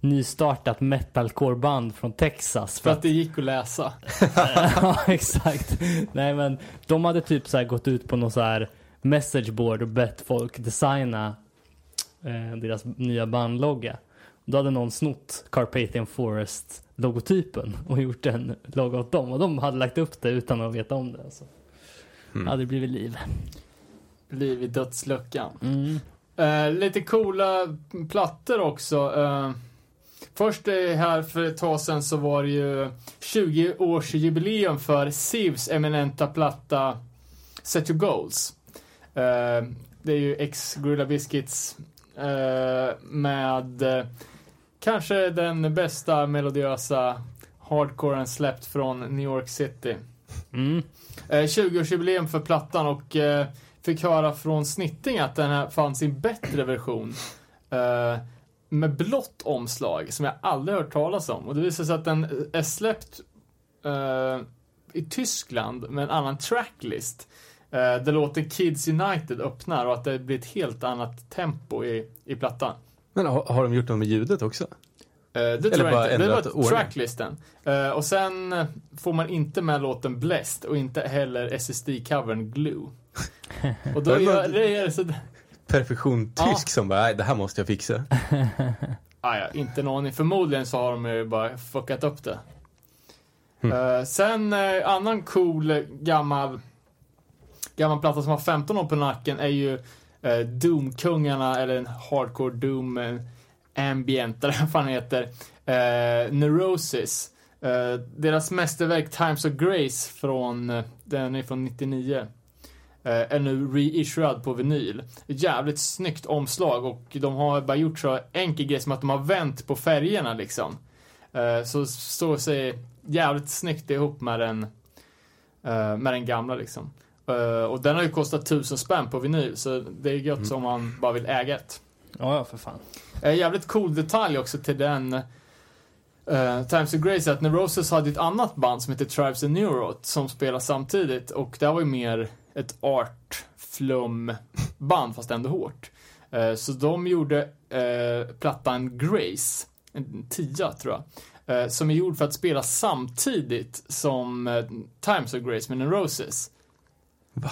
nystartat metalcore-band från Texas. För att det gick att läsa. ja, exakt. Nej, men de hade typ så här gått ut på någon så här messageboard och bett folk designa eh, deras nya bandlogga. Då hade någon snott Carpathian Forest logotypen och gjort en logga åt dem. Och de hade lagt upp det utan att veta om det. Alltså. Mm. Hade det blivit liv. Liv i dödsluckan. Mm. Eh, lite coola plattor också. Eh, först eh, här för ett tag sedan så var det ju 20-årsjubileum för Sivs eminenta platta Set Your Goals. Eh, det är ju ex Gorilla Biscuits eh, med kanske den bästa melodiösa hardcoren släppt från New York City. Mm. Eh, 20-årsjubileum för plattan och fick höra från Snitting att den här fanns i en bättre version. Med blått omslag som jag aldrig hört talas om. Och det visar sig att den är släppt eh, i Tyskland med en annan tracklist. Uh, där låten Kids United öppnar och att det blir ett helt annat tempo i, i plattan. Men har, har de gjort något med ljudet också? Uh, det tror bara jag inte. Det var tracklisten. Uh, och sen får man inte med låten Blessed och inte heller SSD-covern Glue. Och då gör det är så... Perfektion Ja. tysk som bara, nej det här måste jag fixa. Ah, ja, inte någon aning. Förmodligen så har de ju bara fuckat upp det. Mm. Eh, sen eh, annan cool gammal gammal platta som har 15 år på nacken är ju uh, Doom-kungarna eller en hardcore Doom eh, ambient eller vad fan heter. Uh, Neurosis. Eh, deras mästerverk Times of Grace från, den är från 99. Eh, är nu reissuad på vinyl. Jävligt snyggt omslag och de har bara gjort så enkel grej som att de har vänt på färgerna liksom. Eh, så står sig jävligt snyggt ihop med den, eh, med den gamla liksom. Och den har ju kostat tusen spänn på vinyl så det är gött om man bara vill äga ett. Ja, ja, för fan. Eh, jävligt cool detalj också till den eh, Times of Grace är att Neurosis hade ett annat band som heter Tribes and Neurot som spelar samtidigt och det var ju mer ett art flum band fast ändå hårt. Eh, så de gjorde eh, plattan Grace, en tia tror jag, eh, som är gjord för att spela samtidigt som Times of Grace med Neurosis. Va?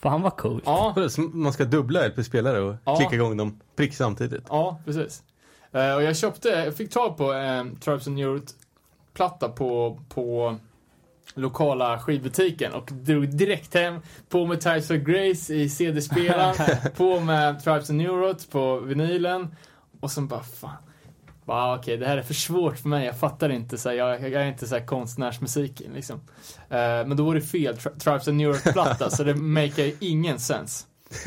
Fan vad coolt. Ja, Man ska dubbla LP-spelare och Ja. klicka igång dem prick samtidigt? Ja, precis. Och jag köpte, jag fick tag på eh, Tribes and Neurot platta på, på lokala skivbutiken och drog direkt hem, på med Types of Grace i CD-spelaren, på med Tribes and Neurot på vinylen och sen bara fan. Bara, okej, det här är för svårt för mig. Jag fattar inte så här, jag, jag är inte så här konstnärsmusiken liksom. Eh, men då var det fel Tri- Tribes and Neurot-platta, så det makar ju ingen sens.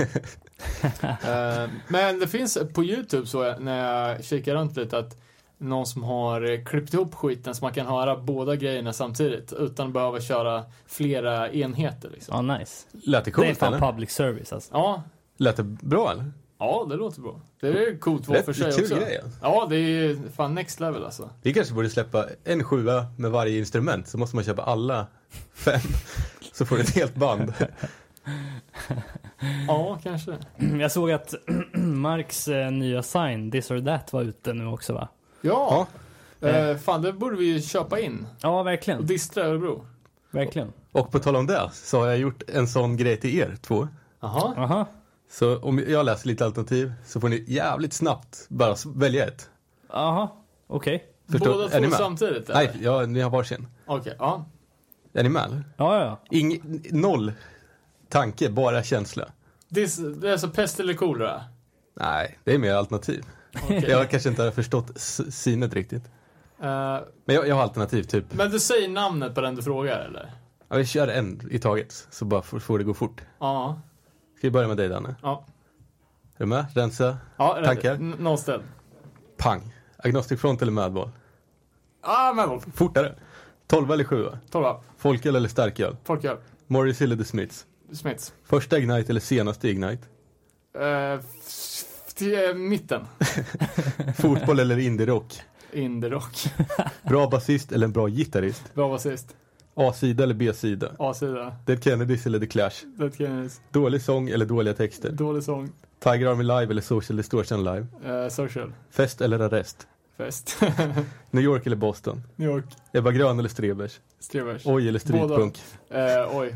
Eh, men det finns på YouTube så när jag kikar runt lite att någon som har eh, klippt ihop skiten så man kan höra båda grejerna samtidigt utan att behöva köra flera enheter liksom. Ja, nice. Lät det Det är coolt fan eller? public service alltså. Ja, Lät det bra eller? ja det låter bra. Det är coolt var för sig kul också. grej alltså. Ja, det är fan next level alltså. Vi kanske borde släppa en sjua med varje instrument, så måste man köpa alla fem. Så får du ett helt band. Ja, kanske. Jag såg att Marks eh, nya sign, This or That, var ute nu också va? Ja, Eh, fan det borde vi ju köpa in. Ja, Och verkligen. distra Örebro. Verkligen. Och på tal om det, så har jag gjort en sån grej till er två. Jaha. Aha. Så om jag läser lite alternativ så får ni jävligt snabbt bara välja ett. Aha. Okej. Förstår- Båda två samtidigt eller? Nej, ja, ni har varsin. Okej, ja. Är ni med eller? Ja, ja, ja. Ing, noll tanke, bara känsla. Det är, det är alltså pest eller kolera? Nej, det är mer alternativ. Okej. Jag kanske inte har förstått synet riktigt. Eh, Men jag, jag har alternativ, typ. men du säger namnet på den du frågar eller? Ja, vi kör en i taget, så bara får, får det gå fort. Ja. Ska vi börja med dig Danne? Ja. Är du med? Rensa? ja Tankar? n- Nollställd. Pang! Agnostic Front eller Madball? Ah, men Fortare! 12 eller 7? Tolva. Folköl eller starköl? Folköl. Morris eller The Smiths? Smiths. Första Ignite eller senaste Ignite? Uh, eh, mitten. Fotboll eller indie-rock? Indie-rock. Bra basist eller en bra gitarrist? Vad var sist? A-sida eller B-sida? A-sida. Dead Kennedys eller The Clash? Dead Kennedys. Dålig sång eller dåliga texter? Dålig sång. Tiger Army Live eller Social Distortion Live? Eh, social. Fest eller arrest? Fest. New York eller Boston? New York. Ebba Grön eller Strebers? Strevers. Oj eller Streetpunk? Eh, oj.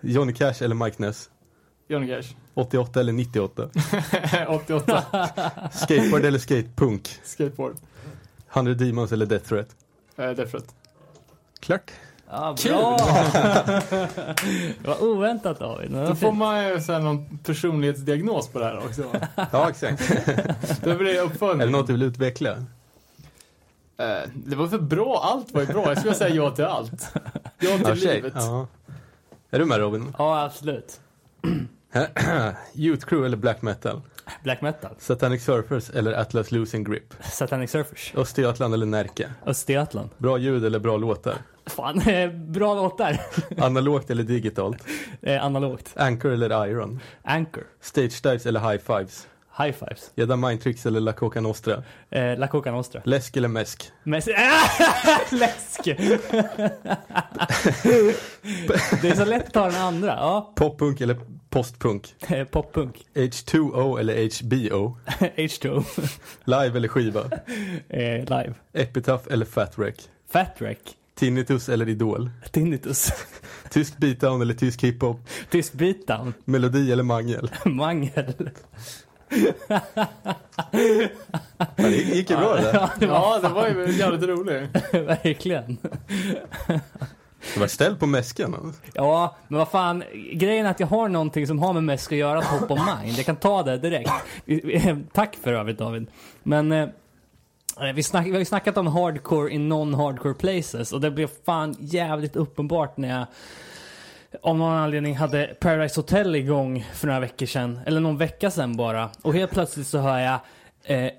Johnny Cash eller Mike Ness? Johnny Cash. 88 eller 98? 88. Skateboard eller skatepunk? Skateboard. 100 Demons eller Death Threat? Eh, Defrut. Klart. Ja, Kul. bra! Vad oväntat David. Det var Då får man ju så här någon personlighetsdiagnos på det här också. Ja, exakt. Det blir uppföljning. är det något du vill utveckla? Eh, det var för bra, allt var ju bra. Jag skulle säga ja till allt. Ja till Ja, livet. Ja. Är du med Robin? Ja, absolut. Youth Crew eller Black Metal? Black metal. Satanic Surfers eller Atlas Losing Grip? Satanic Surfers. Östergötland eller Närke? Östergötland. Bra ljud eller bra låtar? Fan, eh, bra låtar. Analogt eller digitalt? Eh, analogt. Anchor eller Iron? Anchor. Stage dives eller high fives? High fives. Gädda Mindtricks eller La Coca Nostra? Eh, La Coca Nostra. Läsk eller mäsk? Men, läsk! det är så lätt att ta den andra. Ja, Poppunk eller postpunk? eh, poppunk. H2O eller HBO? H2O. Live eller skiva? Eh, live. Epitaph eller Fat Wreck? Fat Wreck. Tinnitus eller Idol? Tinnitus. Tysk beatdown eller tysk hiphop? Tysk beatdown. Melodi eller mangel? Mangel. Ja, det gick ju bra det där. Ja, det var Ja, det var ju jävligt roligt. verkligen. Du var ställd på mäskan. Alltså. Ja, men vad fan. Grejen är att jag har någonting som har med mäsk att göra, top of mind. Jag kan ta det direkt. Tack för övrigt David. Men eh, eh, vi, snack, vi har ju snackat om hardcore in non-hardcore places och det blev fan jävligt uppenbart när jag av någon anledning hade Paradise Hotel igång för några veckor sedan. Eller någon vecka sedan bara. Och helt plötsligt så hör jag eh,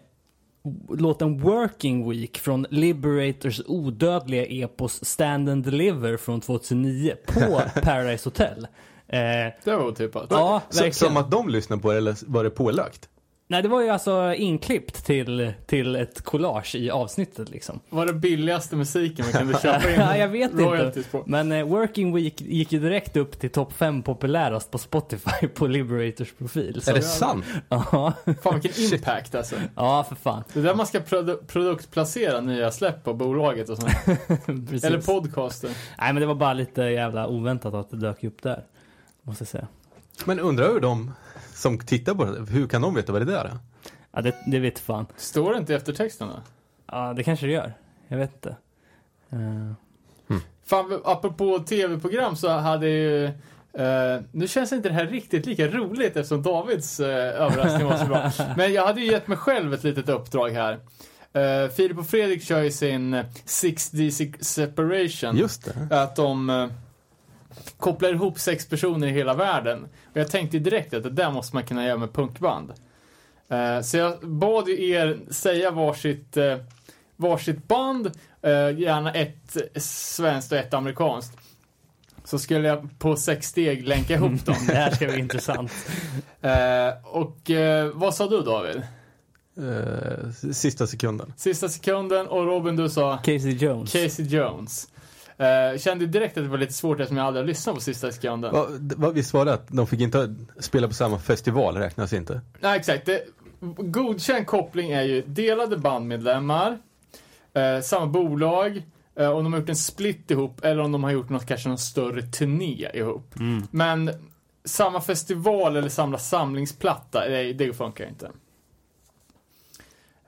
låten Working Week från Liberators odödliga epos Stand and Deliver från 2009 på Paradise Hotel. Eh, Det var otippat. ja, verkligen. som att de lyssnar på det eller var det pålagt? Nej, det var ju alltså inklippt till, till ett collage i avsnittet liksom. Var det billigaste musiken man kunde köpa in Ja, jag vet inte. på? Men eh, Working Week gick ju direkt upp till topp 5 populärast på Spotify på Liberators profil. Så, Är det sant? ja, Fan vilken impact alltså. ja, för fan. Det är där man ska produ- produktplacera nya släpp på bolaget och sånt. Eller podcasten. Nej, men det var bara lite jävla oväntat att det dök upp där. Måste jag säga. Men undrar hur de som tittar på det, hur kan de veta vad det där är? Ja, det, det vet fan. Står det inte i eftertexten då? Ja, det kanske det gör. Jag vet inte. Eh, Fan, apropå tv-program så hade ju... eh, nu känns inte det här riktigt lika roligt eftersom Davids eh, överraskning var så bra. Men jag hade ju gett mig själv ett litet uppdrag här. Uh, Filip och Fredrik kör ju sin 6D se- separation. Just det. Att de kopplar ihop sex personer i hela världen. Och jag tänkte direkt att det där måste man kunna göra med punkband. Eh, så jag bad ju er säga varsitt, uh, varsitt band, eh, gärna ett svenskt och ett amerikanskt. Så skulle jag på sex steg länka ihop dem. det här ska bli intressant. Eh, och eh, vad sa du David? Eh, sista sekunden. Sista sekunden och Robin du sa Casey Jones. Casey Jones. Eh, kände direkt att det var lite svårt eftersom jag aldrig har lyssnat på sista sekunden. Va, va, visst var det att de fick inte spela på samma festival, räknas inte? Nej, exakt. Det, godkänd koppling är ju delade bandmedlemmar, eh, samma bolag, eh, om de har gjort en split ihop eller om de har gjort något, kanske någon större turné ihop. Mm. Men samma festival eller samma samlingsplatta, det, det funkar inte.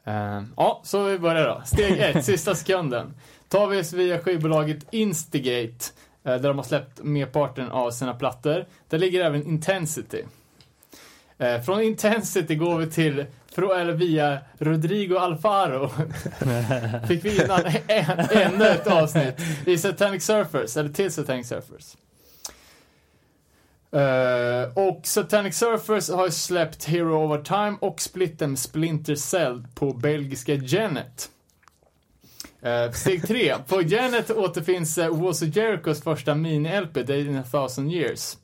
Eh, ja, så vi börjar då. Steg ett, sista sekunden. Tar vi oss via skivbolaget Instigate, eh, där de har släppt merparten av sina plattor. Där ligger även Intensity. Eh, från Intensity går vi till, eller via Rodrigo Alfaro. Fick vi innan ännu ett avsnitt i Satanic Surfers, eller till Satanic Surfers. Eh, och Satanic Surfers har släppt Hero Over Time och splitten Splinter Cell på belgiska Genet. Uh, steg tre. På Genet återfinns uh, Walls of Jerichos första mini-LP, Day in a thousand years.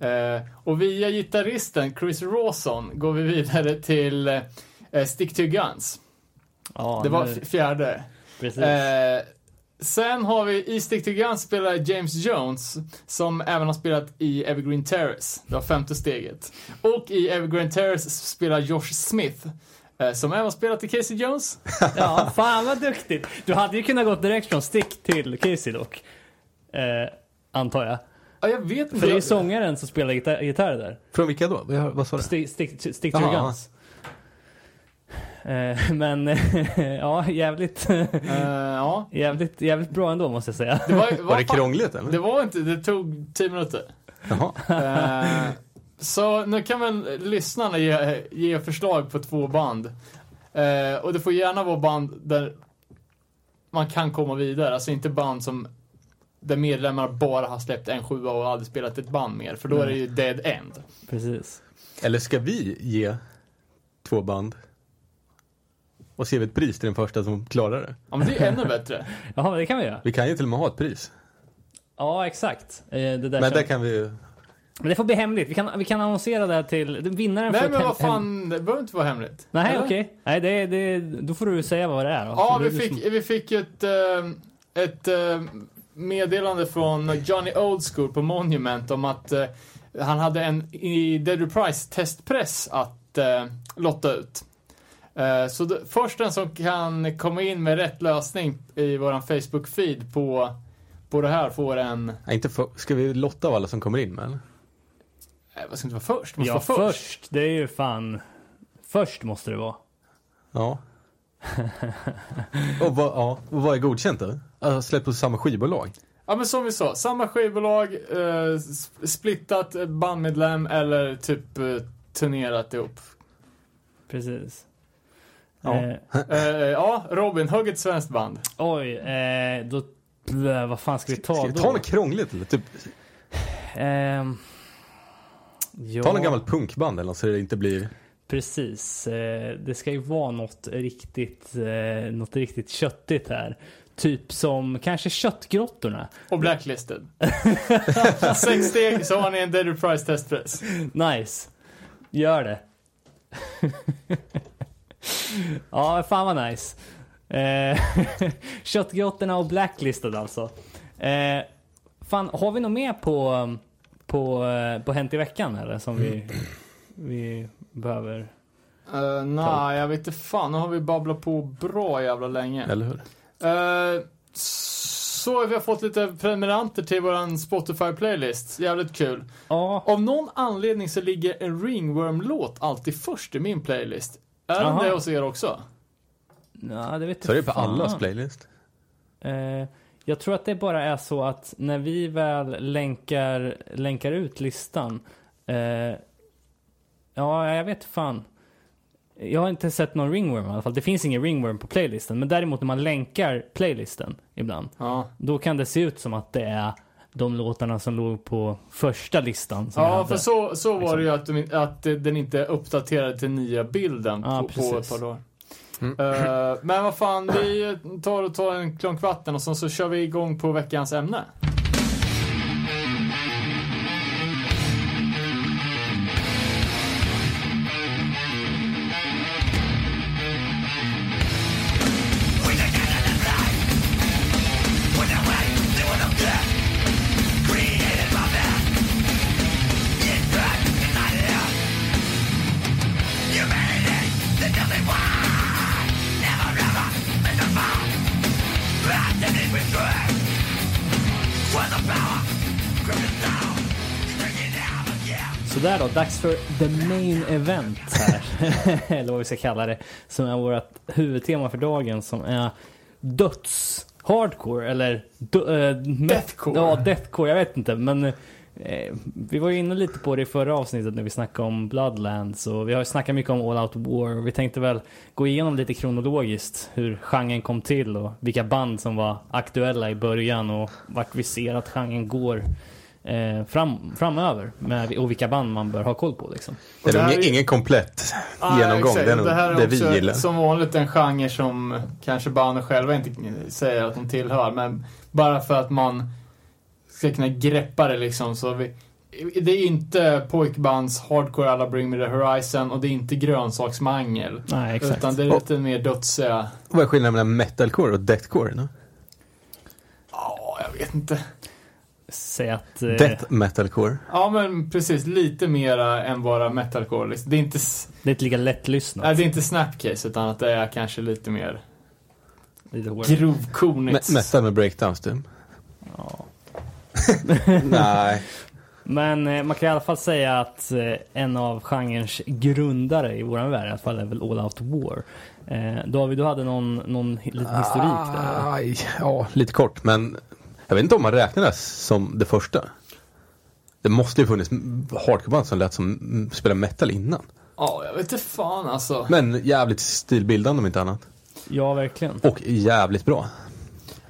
Eh, och via gitarristen Chris Rawson går vi vidare till uh, Stick to Guns. Ja, Det var fjärde. precis. Eh, sen har vi i Stick to Guns spelar James Jones, som även har spelat i Evergreen Terrace. Det var femte steget. Och i Evergreen Terrace spelar Josh Smith, eh, som även spelat i Casey Jones. Ja, fan vad duktigt. Du hade ju kunnat gå direkt från Stick till Casey dock. Eh, antar jag. Ja, jag vet inte. För det är sångaren som spelar gitarr, gitarr där. Från vilka då? Vad, vad sa du? Stick, stick, stick to guns. Eh, men ja, jävligt, Eh, ja. jävligt, jävligt bra ändå måste jag säga. Det var, Var det fan- krångligt eller? Det var inte, det tog tio minuter. Jaha. Eh, så nu kan väl lyssnarna ge, ge förslag på två band. Eh, och det får gärna vara band där man kan komma vidare. Alltså inte band som där medlemmar bara har släppt en sjua och aldrig spelat ett band mer. För då är det ju dead end. Precis. Eller ska vi ge två band? Och se ett pris till den första som klarar det? Ja men det är ännu bättre. Men det kan vi göra. Vi kan ju till och med ha ett pris. Ja, exakt. Eh, det där Men där kan vi ju Men det får bli hemligt. Vi kan, vi kan annonsera det här till vinnaren. Nej men vad fan, det behöver inte vara hemligt. Nej, okej. Nej, det, det, då får du säga vad det är då. Ja, vi fick, som- vi fick ett, eh, ett eh, meddelande från Johnny Old School på Monument om att eh, han hade en i Dead Reprise testpress att lotta ut. Så det, först den som kan komma in med rätt lösning i våran Facebook-feed på, på det här får en... Nej, inte för, ska vi lotta av alla som kommer in med eller? Eh, vad ska inte vara först? Måste Ja, vara först. först. Det är ju fan... Först måste det vara. Ja. och vad, ja, och vad är godkänt då? Alltså släppt på samma skivbolag? Ja men som vi sa, samma skivbolag, eh, splittat eh, bandmedlem eller typ eh, turnerat ihop. Precis. Ja. Eh, Eh, ja, Robin, hugg ett svenskt band. oj, eh, då... Vad fan ska vi ta Ska då? vi ta något krångligt eller? Typ, Ehm, ja, ta något gammalt punkband eller något så det inte blir... precis. Eh, det ska ju vara något riktigt, eh, något riktigt köttigt här. Typ som kanske Köttgrottorna. Och Blacklisted. Sex steg så har ni en Dead Reprise testpress. Nice. Gör det. ja, fan vad nice. Eh, Köttgrottorna och Blacklisted alltså. Fan, har vi något mer på, på, eh, på Hänt i veckan eller som vi, vi behöver? Uh, Nej, jag vet inte fan. Nu har vi babblat på bra jävla länge. Eller hur? Eh, så vi har fått lite prenumeranter till våran Spotify-playlist. Jävligt kul. Ja, Av någon anledning så ligger en Ringworm-låt alltid först i min playlist. Är den det hos er också? ja det vet Så är det på allas playlist? Eh, jag tror att det bara är så att när vi väl länkar, länkar ut listan. Eh, ja, jag vet fan. Jag har inte sett någon ringworm i alla fall. Det finns ingen ringworm på playlisten. Men däremot när man länkar playlisten ibland. Ja. Då kan det se ut som att det är de låtarna som låg på första listan. Ja, för så, så var det ju att, de, att den inte är uppdaterad till nya bilden Ja, på, på ett par dagar. Mm. Eh, men vad fan, vi tar och tar en klunk vatten och sen så kör vi igång på veckans ämne. Dags för the main event här. Eller vad vi ska kalla det. Som är vårt huvudtema för dagen som är döds hardcore eller äh, Deathcore. Ja, deathcore. Jag vet inte men eh, vi var ju inne lite på det i förra avsnittet när vi snackade om Bloodlands och vi har ju snackat mycket om All Out War och vi tänkte väl gå igenom lite kronologiskt hur genren kom till och vilka band som var aktuella i början och vart vi ser att genren går eh, fram, framöver med, och vilka band man bör ha koll på liksom. Det är det nog här ingen, är- ingen komplett Ah, genomgång. exakt. Det är nog det här är det också vi gillar. som vanligt en genre som kanske banden själva inte säger att de tillhör. Men bara för att man ska kunna greppa det liksom. Så vi, det är inte pojkbands hardcore alla Bring Me The Horizon och det är inte grönsaksmangel. Nej, exakt. Utan det är lite mer dödsiga... Vad är skillnaden mellan metalcore och deathcore? No? Ja, jag vet inte. Säg att... Eh, Death metalcore. Ja, men precis. Lite mera än bara metalcore. Liksom. Det är inte, det är inte lika lättlyssnat. nej, det är inte snapcase utan att det är kanske lite mer grovkornigt. Me- metal med breakdowns typ. Ja. Nej. Men eh, man kan i alla fall säga att eh, en av genrens grundare i våran värld i alla fall är väl All Out War. Eh, David, du hade någon, någon liten historik där? eller? Aj, ja, lite kort. Men jag vet inte om man räknar det som det första. Det måste ju funnits hardcoreband som lät som mm, spela metal innan. Ja, jag vet inte fan alltså. Men jävligt stilbildande om inte annat. Ja, verkligen. Och jävligt bra.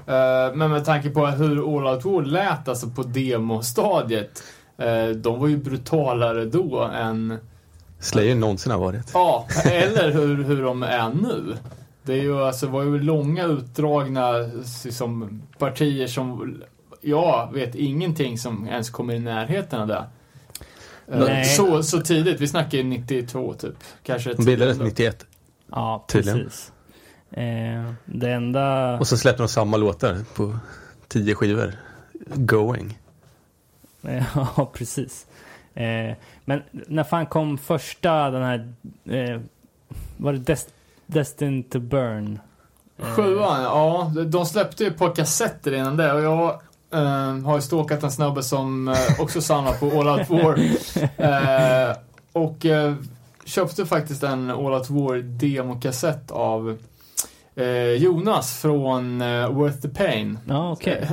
Eh, men med tanke på hur All Out War lät alltså på demostadiet. Uh, de var ju brutalare då än, Slayer någonsin har varit. ja, eller hur, hur de är nu. Det är ju alltså, var ju långa utdragna liksom, partier som jag vet ingenting som ens kommer i närheten av det. Eh, Nej. Så, så tidigt, vi snackar ju 92 typ. Kanske De bildades tidigare. 91. Ja, Tydligen. precis. Eh, det enda... Och så släppte de samma låtar på tio skivor. Going. Ja, precis. Eh, men när fan kom första den här... Eh, var det Dest Destined to Burn? Sjuan, ja. de- släppte ju ett par kassetter innan det och jag eh, har ju stalkat en snubbe som eh, också samlar på All Out War. Eh, och eh, köpte faktiskt en All Out War demokassett av eh, Jonas från eh, Worth the Pain. Ja, okej.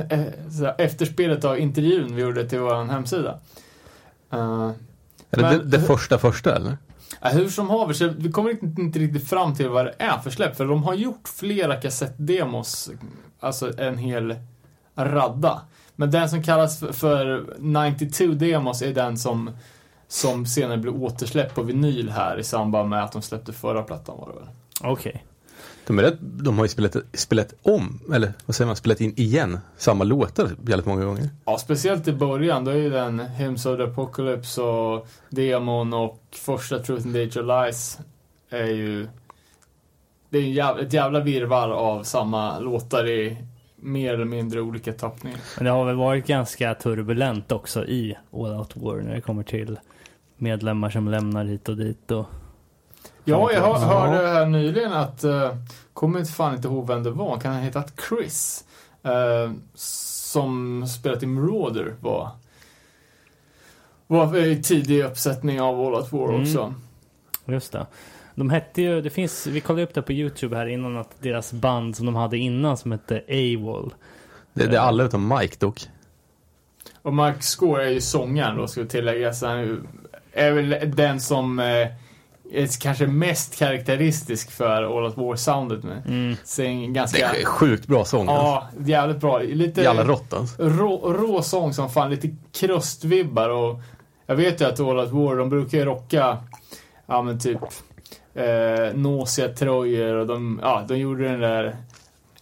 Så här, Efterspelet av intervjun vi gjorde till vår hemsida. Eh, Eller Men- det, det första första eller? Ja, hur som haver, så vi kommer inte, inte riktigt fram till vad det är för släpp. För de har gjort flera kassettdemos, alltså en hel radda. Men den som kallas för, 92 demos är den som, som senare blev återsläppt på vinyl här i samband med att de släppte förra plattan var det väl. Okej. De, är rätt, de har ju spelat, spelat om, eller vad säger man, spelat in igen samma låtar jävligt många gånger. Ja, speciellt i början, då är ju den Hymns of the Apocalypse och demon och första Truth and of Lies är ju... Det är en jävla, ett jävla virrvarr av samma låtar i mer eller mindre olika tappningar. Men det har väl varit ganska turbulent också i All Out War när det kommer till medlemmar som lämnar hit och dit och... Ja, jag hör, Ja. hörde här nyligen att, uh, kommer inte fan inte ihåg vem det var, kan han heta Chris? eh, som spelat i Marauder var, var i tidig uppsättning av All Out War Mm. också. Just det. De hette ju, det finns, vi kollade upp det på Youtube här innan att deras band som de hade innan som hette AWOL. Det, det är alla utom Mike dock. Och Mark Score är ju sångaren då, ska vi tillägga. Så han är väl den som eh, är kanske mest karaktäristisk för All Out War-soundet med. Mm. Sin Det ganska... är sjukt bra sång. alltså. Ja, jävligt bra. Lite Jävla rått alltså. rå, rå sång som fan, lite krustvibbar och jag vet ju att All Out War, de brukar ju rocka, ja men typ eh, Nausea-tröjor och de, ja, de gjorde den där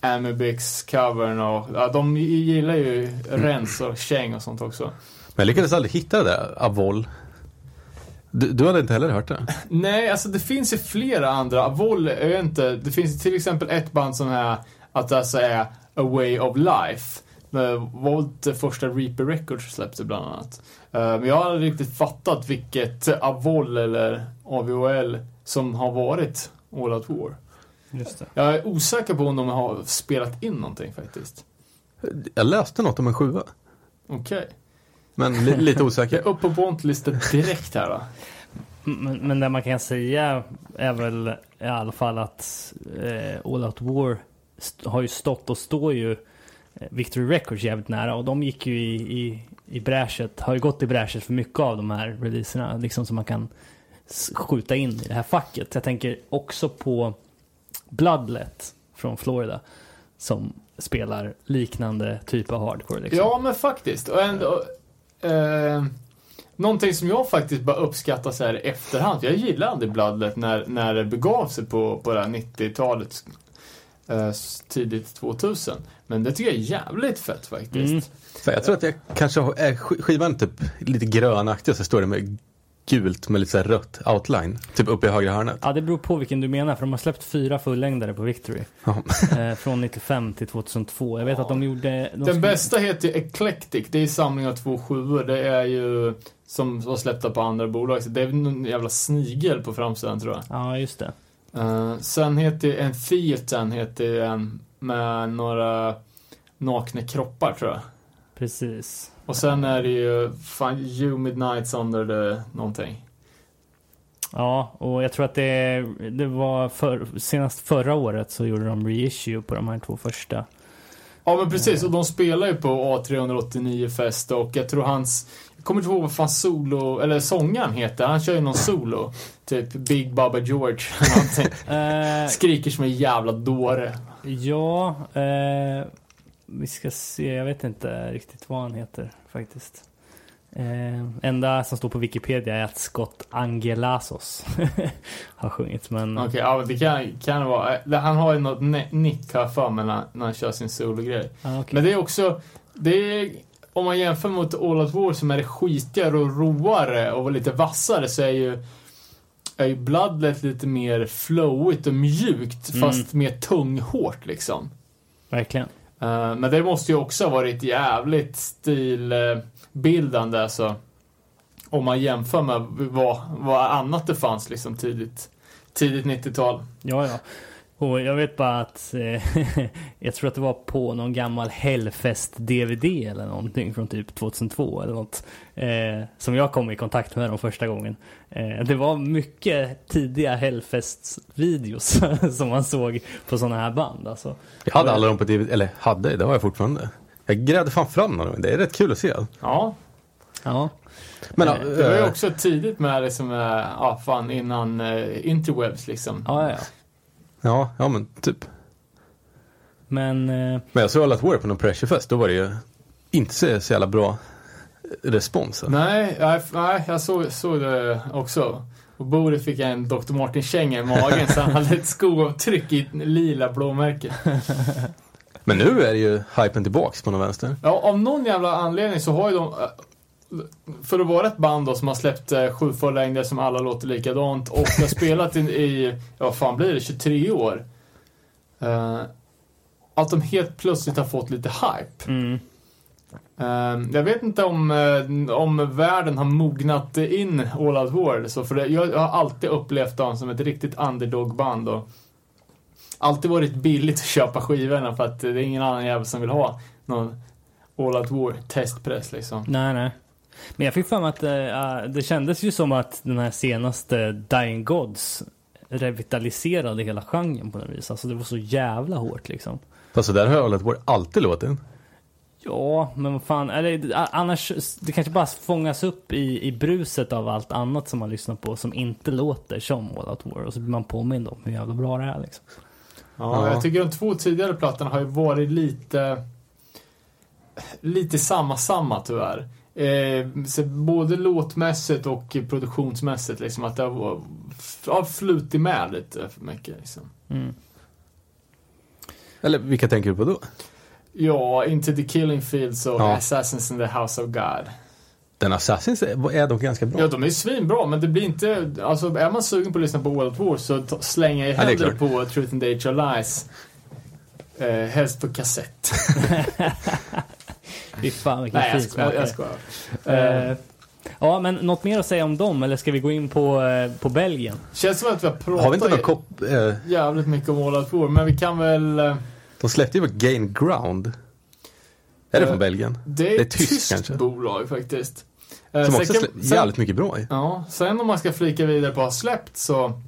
Amibix-covern och ja, de gillar ju rens och käng och sånt också. Men jag lyckades aldrig hitta det där, Avol. Du, du hade inte heller hört det? Nej, alltså det finns ju flera andra. Avol är ju inte... Det finns till exempel ett band som är att det alltså är A Way of Life. Med Volt första Reaper Records släppte bland annat. Eh, Men jag har aldrig riktigt fattat vilket Avol eller AVOL som har varit All Out War. Just det. Jag är osäker på om de har spelat in någonting faktiskt. Jag läste något om en sjua. Okej. Men li, lite osäker. är uppe på Bontlisten direkt här då. Men, men det man kan säga är väl i alla fall att eh, All Out War har ju stått och står ju eh, Victory Records jävligt nära och de gick ju i, i, i bräshet, har ju gått i bräshet för mycket av de här releaserna liksom som man kan skjuta in i det här facket. Jag tänker också på Bloodlet från Florida som spelar liknande typ av hardcore. Liksom. Ja, men faktiskt. Och ändå, eh, någonting som jag faktiskt bara uppskattar så här i efterhand. Jag gillade aldrig Bloodlet när, när det begav sig på, på det här 90-talet. Eh, tidigt 2000. Men det tycker jag är jävligt fett faktiskt. Mm. Jag tror att jag kanske har, är sk- skivan typ lite grönaktig och så står det med gult med lite så här rött outline. Typ uppe i högra hörnet. Ja, det beror på vilken du menar, för de har släppt fyra fullängdare på Victory. Ja. Eh, från 95 till 2002. Jag vet att de gjorde... De Den sk- bästa heter ju Eclectic. Det är samling av två sjuor. Det är ju som var släppta på andra bolag. Så det är någon jävla snigel på framsidan tror jag. Ja, just det. Uh, sen heter en Theatan heter en med några nakna kroppar tror jag. Precis. Och sen är det ju fan You Midnights Under the någonting. Ja, och jag tror att det, det var för, senast förra året så gjorde de reissue på de här två första. Ja men precis, och de spelar ju på A389 fest och jag tror hans jag kommer inte ihåg vad fan solo, eller sångaren heter. Han kör ju någon solo. Typ Big Baba George eller någonting. Eh, Skriker som en jävla dåre. ja, eh, vi ska se. Jag vet inte riktigt vad han heter faktiskt. Eh, enda som står på Wikipedia är att Scott Angelasos har sjungit. Men Okej, ja det kan, kan det vara. Eh, Han har ju något nick jag för mig när, när han kör sin sologrej. ah, okej. Men det är också, det är om man jämför mot All Out War som är skitigare och roare och lite vassare så är ju är ju Bloodlet lite mer flowigt och mjukt Mm. fast mer tunghårt liksom. Verkligen. Eh, men det måste ju också ha varit jävligt stilbildande alltså. Om man jämför med vad, vad annat det fanns liksom tidigt, tidigt 90-tal. Ja, ja. Och jag vet bara att eh, jag tror att det var på någon gammal Hellfest-DVD eller någonting från typ 2002 eller något. Eh, som jag kom i kontakt med de första gången. Eh, det var mycket tidiga Hellfest-videos som man såg på sådana här band. Alltså. Jag hade alla dem på DVD, eller hade, det har jag fortfarande. Jag grävde fan fram dem, det är rätt kul att se. Ja, Ja, Men, Nej, det var ju äh, också tidigt med liksom, eh, ja fan innan interwebs liksom. ja, ja. Ja, ja men typ. Men eh, Men jag såg All At War på någon pressurefest, då var det ju inte så, så jävla bra respons. Nej, nej, nej jag såg, såg det också. Och bordet fick jag en Dr. Martin-känga i magen så han hade ett skoavtryck i lila blåmärke. Men nu är det ju hypen tillbaks på någon vänster. Ja, av någon jävla anledning så har ju de... För att vara ett band då som har släppt eh, sju förlängder som alla låter likadant och har spelat i, i, ja vad fan blir det, 23 år. Eh, att de helt plötsligt har fått lite hype. mm, Eh, jag vet inte om, eh, om världen har mognat in All Out War. Så för det, jag, jag har alltid upplevt dem som ett riktigt underdog-band. Och alltid varit billigt att köpa skivorna för att det är ingen annan jävel som vill ha någon All Out War testpress liksom. nej, nej. Men jag fick för mig att eh, det kändes ju som att den här senaste Dying Gods revitaliserade hela genren på något vis. Alltså det var så jävla hårt liksom. Fast så där har War alltid låtit. Ja, men vad fan. Eller, annars, det kanske bara fångas upp i, i bruset av allt annat som man lyssnar på som inte låter som All Out War. Och så blir man påmind om hur jävla bra det är liksom. Ja, Ja. jag tycker de två tidigare plattorna har ju varit lite... Lite samma samma tyvärr. Eh, så både låtmässigt och produktionsmässigt liksom att det har har flutit med lite för mycket liksom. Mm. Eller vilka tänker du på då? Ja, Into the Killing Fields och Ja. Assassins in the House of God. Den Assassins är, är dock ganska bra. Ja, de är svinbra, men det blir inte... Alltså, är man sugen på att lyssna på World War så slänger jag Ja, hellre klart. på Truth and Age of Lies. Eh, helst på kassett. Fy fan vilken Nej, jag fin smak. Jag skojar. Eh, ja, men något mer att säga om dem eller ska vi gå in på, eh, på Belgien? känns som att vi har pratat Har vi inte någon kopp... Eh, jävligt mycket om All Out War, men vi kan väl... de släppte ju på Gain Ground. Är det från Belgien? Det är är ett tyskt, kanske. bolag faktiskt. Som sen också sen- jävligt mycket bra i. Ja, sen om man ska flika vidare på att ha släppt så...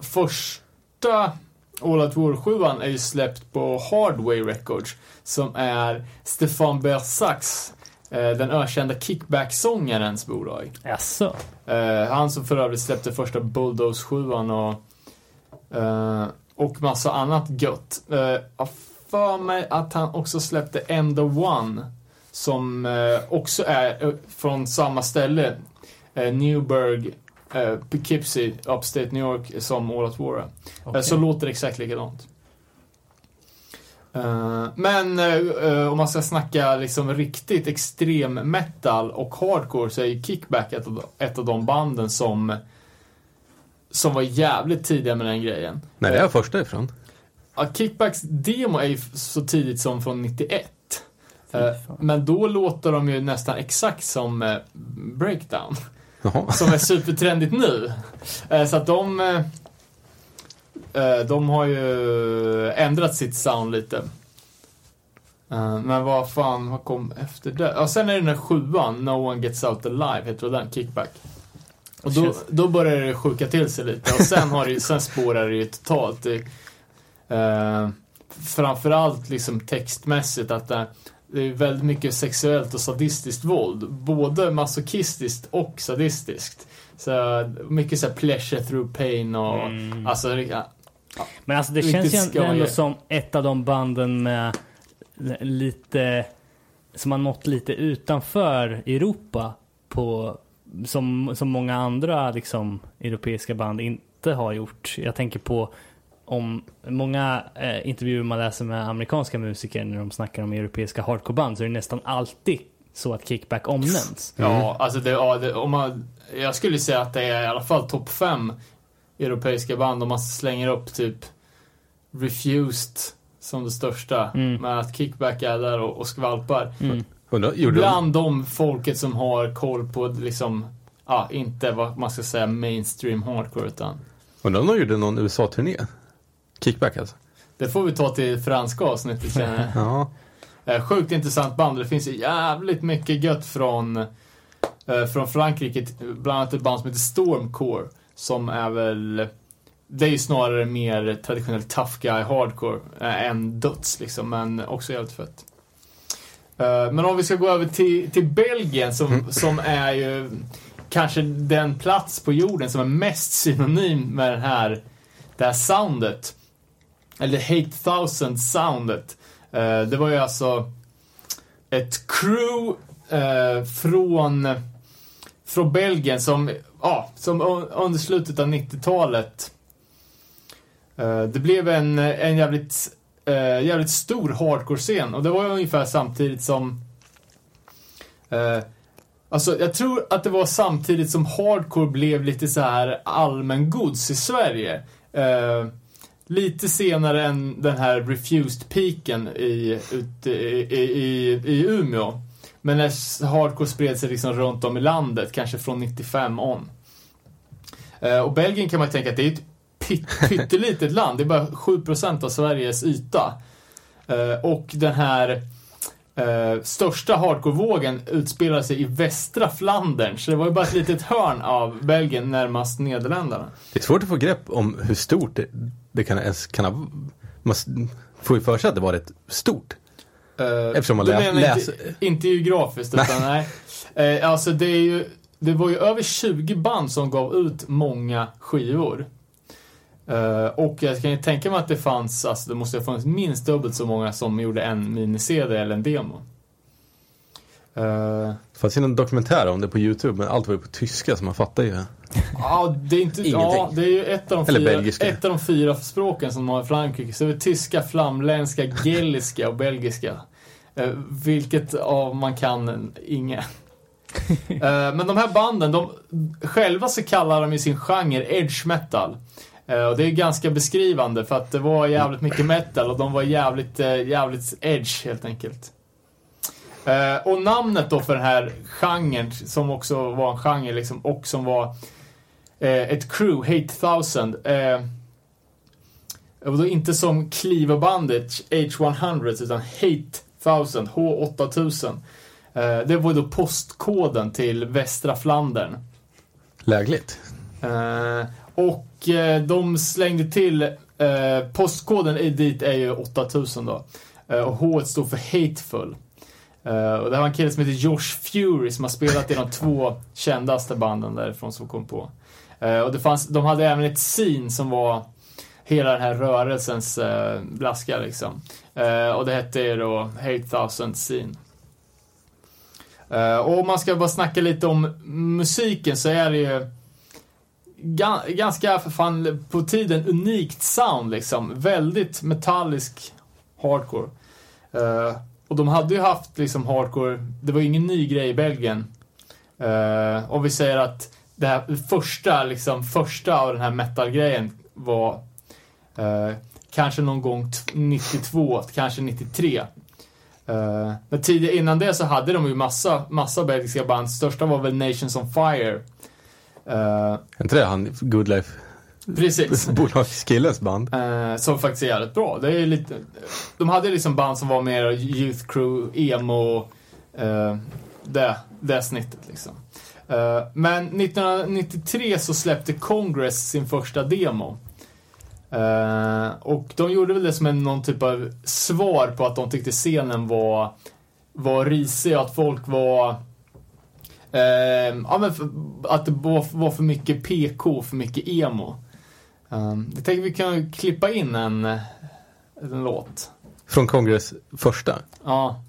Första All Out War 7 är ju släppt på Hardway Records. Som är Stefan Bersacs, eh, den ökända kickback-sångarens bolag. Jaså? Eh, han som för övrigt släppte första Bulldoze 7 och, eh, och massa annat gött. Jag för mig att han också släppte End of One. Som också är från samma ställe. Newburgh, eh, Poughkeepsie, Upstate New York, som All Out War är. Eh, Okej. Så låter det exakt likadant. Eh, men eh, eh, om man ska snacka liksom riktigt extrem metal och hardcore så är ju Kickback ett av, ett av de banden som som var jävligt tidiga med den grejen. Nej, det är första ifrån. Ja, Kickbacks demo är ju så tidigt som från 91. Fy Eh, fan. Men då låter de ju nästan exakt som eh, Breakdown. Jaha. Som är supertrendigt nu. Eh, Så att de... eh, eh, De har ju ändrat sitt sound lite. Men vad fan, vad kom efter det? Ja, sen är det den där sjuan, No One Gets Out Alive, heter väl den, Kickback. Och då, då börjar det sjuka till sig lite och sen, har det, sen spårar det ju totalt. Det, eh, framförallt liksom textmässigt att det, det är väldigt mycket sexuellt och sadistiskt våld. Både masochistiskt och sadistiskt. Så mycket så här pleasure through pain och Mm. alltså ja, Men alltså det känns ju skoj. ändå som ett av de banden med lite som har nått lite utanför Europa på som, som många andra liksom europeiska band inte har gjort. Jag tänker på om många eh, intervjuer man läser med amerikanska musiker när de snackar om europeiska hardcoreband så är det nästan alltid så att Kickback omnämns. Ja, alltså det, ja, det, om man, jag skulle säga att det är i alla fall topp fem europeiska band om man slänger upp typ Refused som det största. Mm. Med att Kickback är där och, och skvalpar. Mm. Bland de folket som har koll på liksom, ja, inte vad man ska säga mainstream hardcore utan undrar om de gjorde någon USA-turné? Kickback alltså? det får vi ta till franska avsnittet känner jag. Ja. Eh, Sjukt intressant band. Det finns jävligt mycket gött från, eh, från Frankrike. Bland annat ett band som heter Stormcore. Som är väl... Det är ju snarare mer traditionellt tough guy hardcore eh, än döds liksom. Men också jävligt fett. Men om vi ska gå över till, till Belgien som, som är ju kanske den plats på jorden som är mest synonym med den här, det här soundet. Eller Hate Thousand soundet. Eh, det var ju alltså ett crew eh, från, från Belgien som, ja, som under slutet av 90-talet eh, det blev en, en jävligt, eh, jävligt stor hardcore-scen och det var ju ungefär samtidigt som eh, Alltså jag tror att det var samtidigt som hardcore blev lite så här allmängods i Sverige. Eh, Lite senare än den här refused-peaken i, ute i, i, i, Umeå. Men när hardcore spred sig liksom runt om i landet, kanske från 95 on. Eh, och Belgien kan man tänka att det är ett pyttelitet land. Det är bara 7% av Sveriges yta. Eh, och den här eh, största hardcore-vågen utspelar sig i västra Flandern. Så det var ju bara ett litet hörn av Belgien närmast Nederländerna. Det är svårt att få grepp om hur stort det, det kan, ens kan ha... Man får ju för sig att det var rätt stort. Eh, Eftersom man lä- läser- Inte, inte geografiskt, utan nej. Eh, alltså det är ju, det var ju över 20 band som gav ut många skivor. Eh, och jag kan ju tänka mig att det fanns, alltså det måste ha funnits minst dubbelt så många som gjorde en mini-CD eller en demo. Eh, Det fanns ju någon dokumentär om det på YouTube men allt var ju på tyska så man fattar ju. Ja, det är inte, ja, det är ju ett av de Eller fyra, belgiska. ett av de fyra språken som de har i Frankrike. Så det är tyska, flamländska, gelliska och belgiska. Eh, vilket av man kan, inga. men de här banden, de, själva så kallar de ju sin genre edge metal. Eh, och det är ganska beskrivande för att det var jävligt mycket metal och de var jävligt, eh, jävligt edge helt enkelt. Eh, och namnet då för den här genren, som också var en genre liksom, och som var ett crew, Hate Thousand. Och då inte som Cleaver-bandet H100 utan Hate Thousand, H8000. Eh, det var då postkoden till västra Flandern. Lägligt. Eh, och eh, de slängde till, eh, postkoden i dit är ju 8000 då. Eh, och H står för Hateful. Eh, och det här var en kille som heter Josh Fury som har spelat i de två kändaste banden därifrån som kom på. Eh, och det fanns, de hade även ett scene som var hela den här rörelsens eh, blaska liksom. Eh, och det hette ju då Hate Thousand Scene. Och om man ska bara snacka lite om musiken så är det ju ganska, för fan, på tiden unikt sound liksom. Väldigt metallisk hardcore. Uh, och de hade ju haft liksom hardcore, det var ju ingen ny grej i Belgien. Uh, och vi säger att det här första, liksom första av den här metal-grejen var uh, kanske någon gång 92, kanske 93. Uh, men tidigare innan det så hade de ju massa, massa belgiska band. Största var väl Nations on Fire. Eh, Är inte det han Good Life precis. bolagskillens band? Eh, som faktiskt är jävligt bra. Det är lite, de hade liksom band som var mer Youth Crew, emo, eh, det, det snittet liksom. Eh, men 1993 så släppte Congress sin första demo. Eh, och de gjorde väl det som en, någon typ av svar på att de tyckte scenen var, var risig och att folk var eh, ja, men för, att det var, var för mycket PK, för mycket emo. Um, jag tänker vi kan klippa in en, en låt. Från Kongress första. Ja,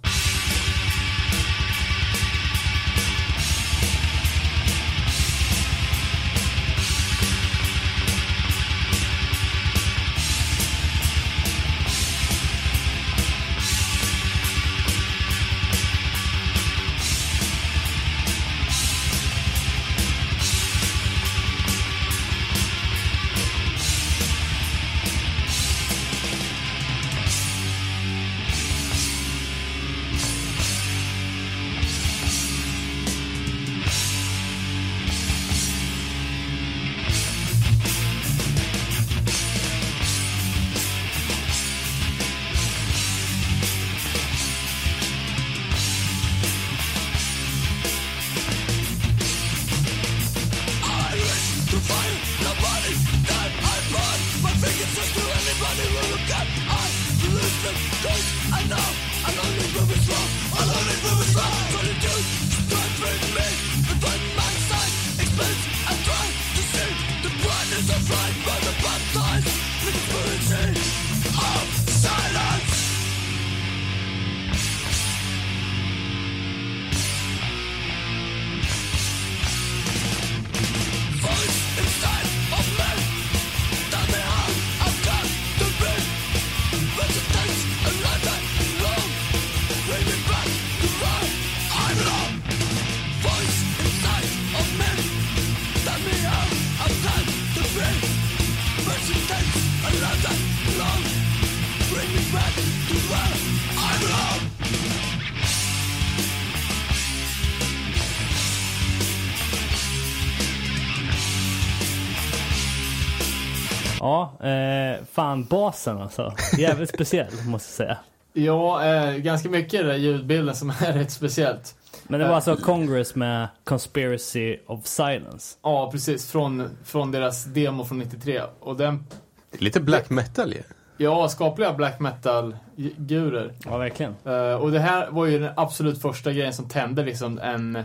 basen alltså. Jävligt speciell måste jag säga. Ja, eh, ganska mycket i den där ljudbilden som är rätt speciellt. Men det var alltså Congress med Conspiracy of Silence. Ja, precis. Från, från deras demo från 93. Och den, Lite black metal ju. ja, skapliga black metal-gurer. Ja, verkligen. Eh, och det här var ju den absolut första grejen som tände liksom en,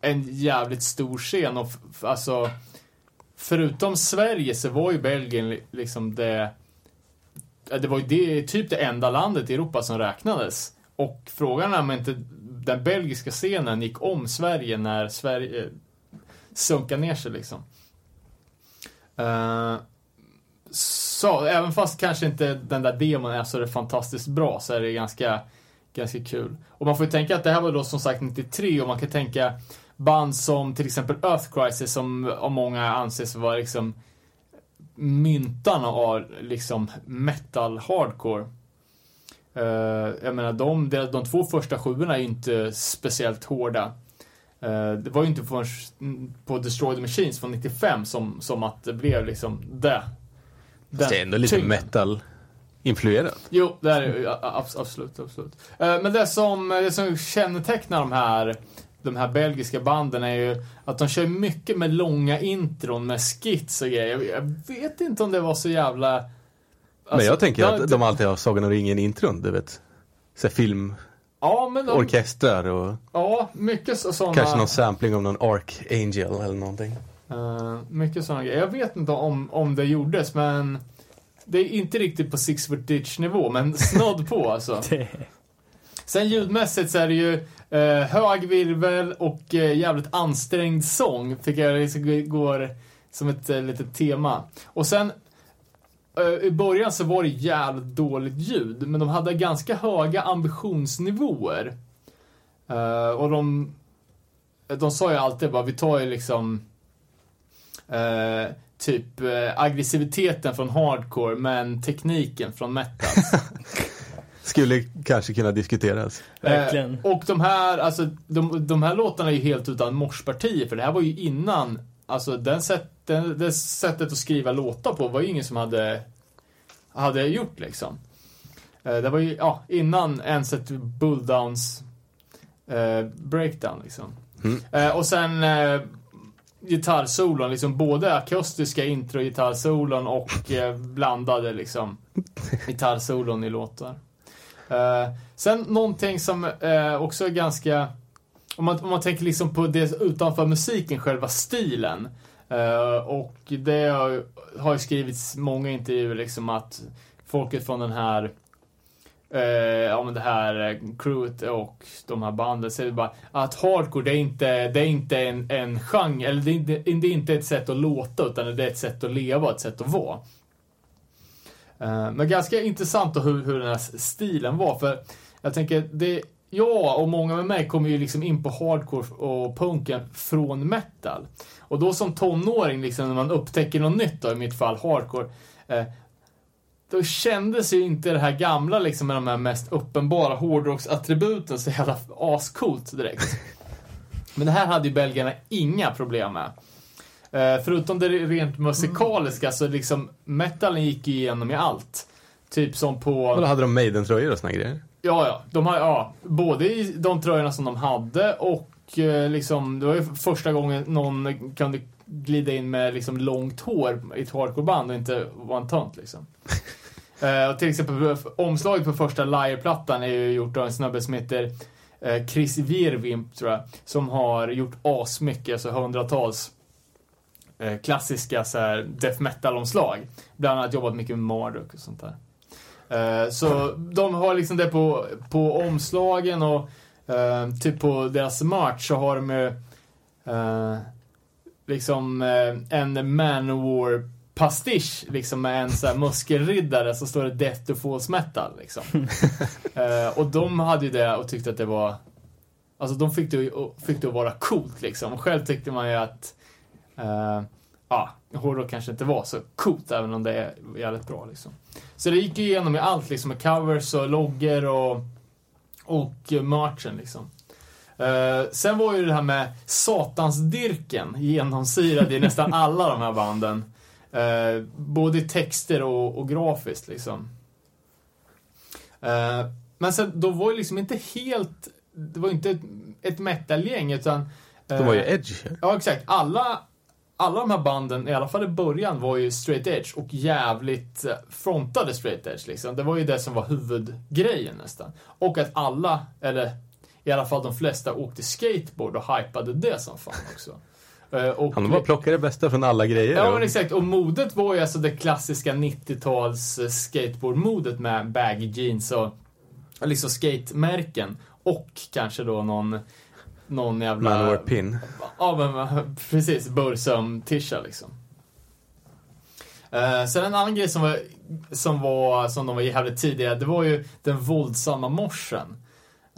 en jävligt stor scen. Och alltså, förutom Sverige så var ju Belgien li- liksom det... Äh, det var ju det, typ det enda landet i Europa som räknades. Och frågan är om inte den belgiska scenen gick om Sverige när Sverige eh, sunkade ner sig liksom. Eh, så, även fast kanske inte den där demon är så det fantastiskt bra så är det ganska, ganska kul. Och man får ju tänka att det här var då som sagt 93 och man kan tänka band som till exempel Earth Crisis som av många anses vara liksom myntarna av liksom metal hardcore. Eh, jag menar de, de, de två första sjuorna är ju inte speciellt hårda. Eh, det var ju inte förrän på Destroy the Machines från 95 som, som att det blev liksom det. Fast det är ändå lite tyngden. metal-influerat. Jo, det är det Absolut, absolut. Eh, Men det som, det som kännetecknar de här, de här belgiska banden är ju att de kör mycket med långa intron med skits och grejer. Jag- vet inte om det var så jävla... Men Alltså, jag tänker det har att de alltid har Sagan om ringen-intron, du vet. Så här Ja, men de, filmorkestrar och Ja, mycket så- såna... kanske någon sampling av någon Archangel eller någonting. Eh, mycket sådana grejer. Jag vet inte om, om det gjordes, men det är inte riktigt på Six Foot Ditch nivå, men snodd på alltså. Sen ljudmässigt så är det ju eh, hög virvel och eh, jävligt ansträngd sång, tycker jag liksom går som ett eh, litet tema. Och sen eh, i början så var det jävligt dåligt ljud, men de hade ganska höga ambitionsnivåer. Eh, och de, de sa ju alltid bara, vi tar ju liksom eh, typ eh, aggressiviteten från hardcore, men tekniken från metal. Skulle kanske kunna diskuteras. verkligen. Eh, och de här, alltså, de, de här låtarna är ju helt utan morspartier, för det här var ju innan, alltså den sätt, den, det sättet att skriva låtar på var ju ingen som hade, hade gjort liksom. Eh, det var ju, ja, innan ens ett bulldowns eh, breakdown liksom. Mm. Eh, och sen eh, gitarrsolon, liksom både akustiska intro gitarrsolon och eh, blandade liksom gitarrsolon i låtar. Uh, sen någonting som uh, också är ganska, om man, om man tänker liksom på det utanför musiken, själva stilen. Uh, och det har, har ju skrivits många intervjuer liksom att folket från den här Uh, ja men det här crewet och de här banden säger bara att hardcore det är inte, det är inte en, en genre, eller det är, inte, det är inte ett sätt att låta utan det är ett sätt att leva, ett sätt att vara. Eh, Men ganska intressant hur, hur den här stilen var, för jag tänker, det, jag och många med mig kommer ju liksom in på hardcore och punken från metal. Och då som tonåring, liksom, när man upptäcker något nytt då, i mitt fall hardcore, eh, då kändes ju inte det här gamla liksom med de här mest uppenbara hårdrocksattributen så jävla ascoolt direkt. Men det här hade ju belgarna inga problem med. Eh, förutom det rent musikaliska så liksom metalen gick igenom i allt. Typ som på... Då hade de Maiden-tröjor och såna grejer. Ja, ja. De har, ja. Både i de tröjorna som de hade och eh, liksom, det var ju första gången någon kunde glida in med liksom långt hår i ett hardcoreband och inte vara en tönt liksom. eh, och till exempel omslaget på första Liar-plattan är ju gjort av en snubbe som heter eh, Chris Virvimp, tror jag, som har gjort asmycket, alltså hundratals klassiska så här, death metal-omslag. Bland annat jobbat mycket med Marduk och sånt där. Eh, Så de har liksom det på, på omslagen och eh, typ på deras merch så har de ju eh, liksom eh, en Manowar pastisch liksom med en så här muskelriddare så står det Death to False Metal liksom. Eh, och de hade ju det och tyckte att det var Alltså de fick det, fick det att vara coolt liksom. Och själv tyckte man ju att eh, ja, hårdrock kanske inte var så coolt även om det är jävligt bra liksom. Så det gick ju igenom i allt liksom med covers och loggor och, och merchen liksom. Eh, sen var ju det här med satansdyrken genomsyrad i nästan alla de här banden. Eh, både i texter och, och grafiskt liksom. Eh, men sen, då var ju liksom inte helt, det var ju inte ett, ett metalgäng utan... De var ju edge. Ja, exakt. Alla, alla de här banden, i alla fall i början, var ju straight edge och jävligt eh, frontade straight edge. Liksom. Det var ju det som var huvudgrejen nästan. Och att alla, eller i alla fall de flesta, åkte skateboard och hypade det som fan också. Eh, Och Han bara plockade det bästa från alla grejer. Ja men exakt, och modet var ju alltså det klassiska 90-tals eh, skateboardmodet med baggy jeans och liksom skatemärken. Och kanske då någon, någon jävla... Manowar pin. Ja men precis, Bursum-tisha liksom. Uh, sen en annan grej som var, som var, som de var jävligt tidiga, det var ju den våldsamma morsen.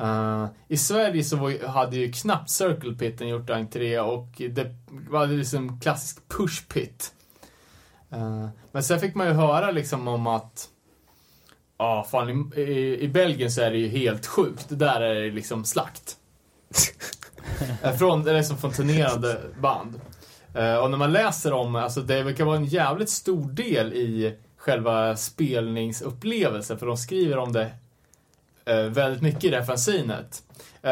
Eh, I Sverige så var, hade ju knappt Circle Pitten gjort entré och det var liksom klassisk push pit. Eh, men sen fick man ju höra liksom om att Ja, fan i, i, i Belgien så är det ju helt sjukt. Där är det liksom slakt. Eh, från, det är som från turnerande band. Eh, och när man läser om, alltså det verkar vara en jävligt stor del i själva spelningsupplevelsen, för de skriver om det eh, väldigt mycket i det här fanzinet.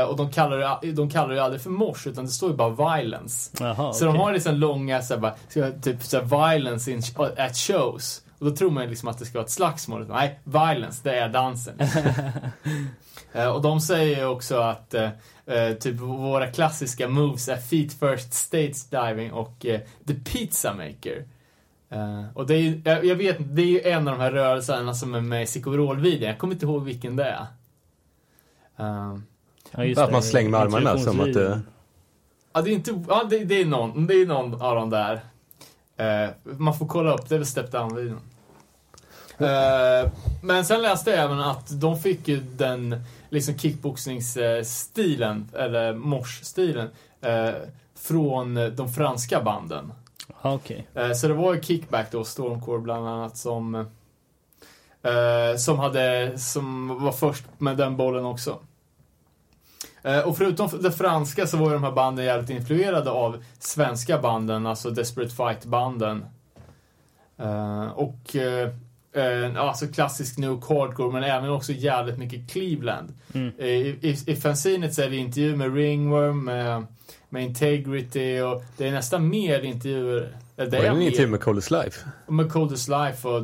Och de kallar, det, de kallar det aldrig för mors, utan det står ju bara violence. Jaha, Så de okej. har liksom långa, så här, typ så här, violence in, at shows. Och då tror man ju liksom att det ska vara ett slagsmål. Nej, violence, det är dansen. Och de säger ju också att eh, typ våra klassiska moves är feet first stage diving och eh, the pizza maker. Eh, och det är ju, jag, jag vet det är ju en av de här rörelserna som är med i Sicoverol-videon. Jag kommer inte ihåg vilken det är. Eh, Ja, Att det. man slänger med armarna som att det... Ja, det är inte... Ja, det, det är någon. Det är någon av de där. Eh, man får kolla upp, det är väl Step Down-videon. Men sen läste jag även att de fick ju den liksom kickboxningsstilen, eller mosh-stilen, eh, från de franska banden. Ja, okej. Eh, Så det var ju Kickback då, Stormcore bland annat, som, eh, som, hade, som var först med den bollen också. Och förutom det franska så var ju de här banden jävligt influerade av svenska banden, alltså Desperate Fight-banden. Och eh, eh, alltså klassisk New Hardcore, men även också jävligt mycket Cleveland. Mm. I, i, I fanzinet så är det intervjuer med Ringworm, med, med Integrity och det är nästan mer intervjuer. Det Var är en intervju med Coldest Life? med Coldest Life och...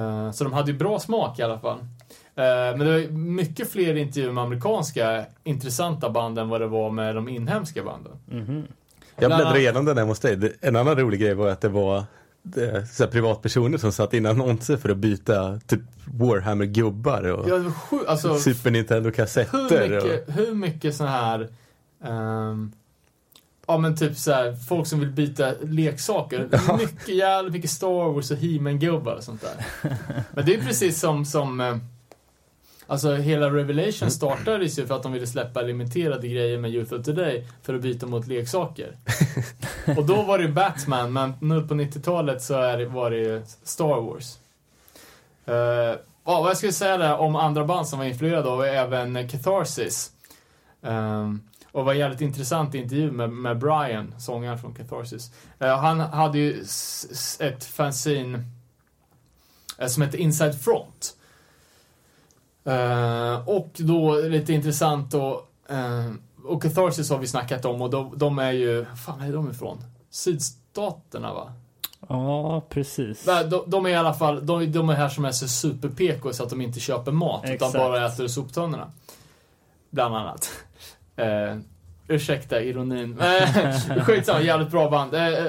eh, så de hade ju bra smak i alla fall. Eh, men det var mycket fler intervjuer med amerikanska intressanta band än vad det var med de inhemska banden. Mhm. Jag Bland bläddrade igenom den hemma hos dig. En annan rolig grej var att det var så här, privatpersoner som satt in annonser för att byta typ Warhammer-gubbar och Ja, sjukt. Alltså, Super hur Nintendo-kassetter. Och... mycket, hur mycket så här... ehm, ja men typ så här, folk som vill byta leksaker. Mycket jävligt mycket Star Wars och He-Man-gubbar och sånt där. Men det är precis som, som eh, Alltså hela Revelation startades ju för att de ville släppa limiterade grejer med Youth of Today för att byta mot leksaker. och då var det Batman, men nu på 90-talet så är det, var det Star Wars. Uh, ja, vad jag skulle säga där om andra band som var influerade av är även Catharsis. Ehm, och var jävligt intressant intervju med, med Brian, sångaren från Catharsis. Eh, han hade ju ett fanzine som hette Inside Front. Eh, och då lite intressant då, eh, och Catharsis har vi snackat om och de, de är ju, fan är de ifrån? Sydstaterna va? Ja, precis. De, de är i alla fall, de, de är här som är så super så att de inte köper mat Exakt. utan bara äter soptunnorna. Bland annat. Eh, ursäkta ironin. Eh, skitsamma, jävligt bra band. Eh,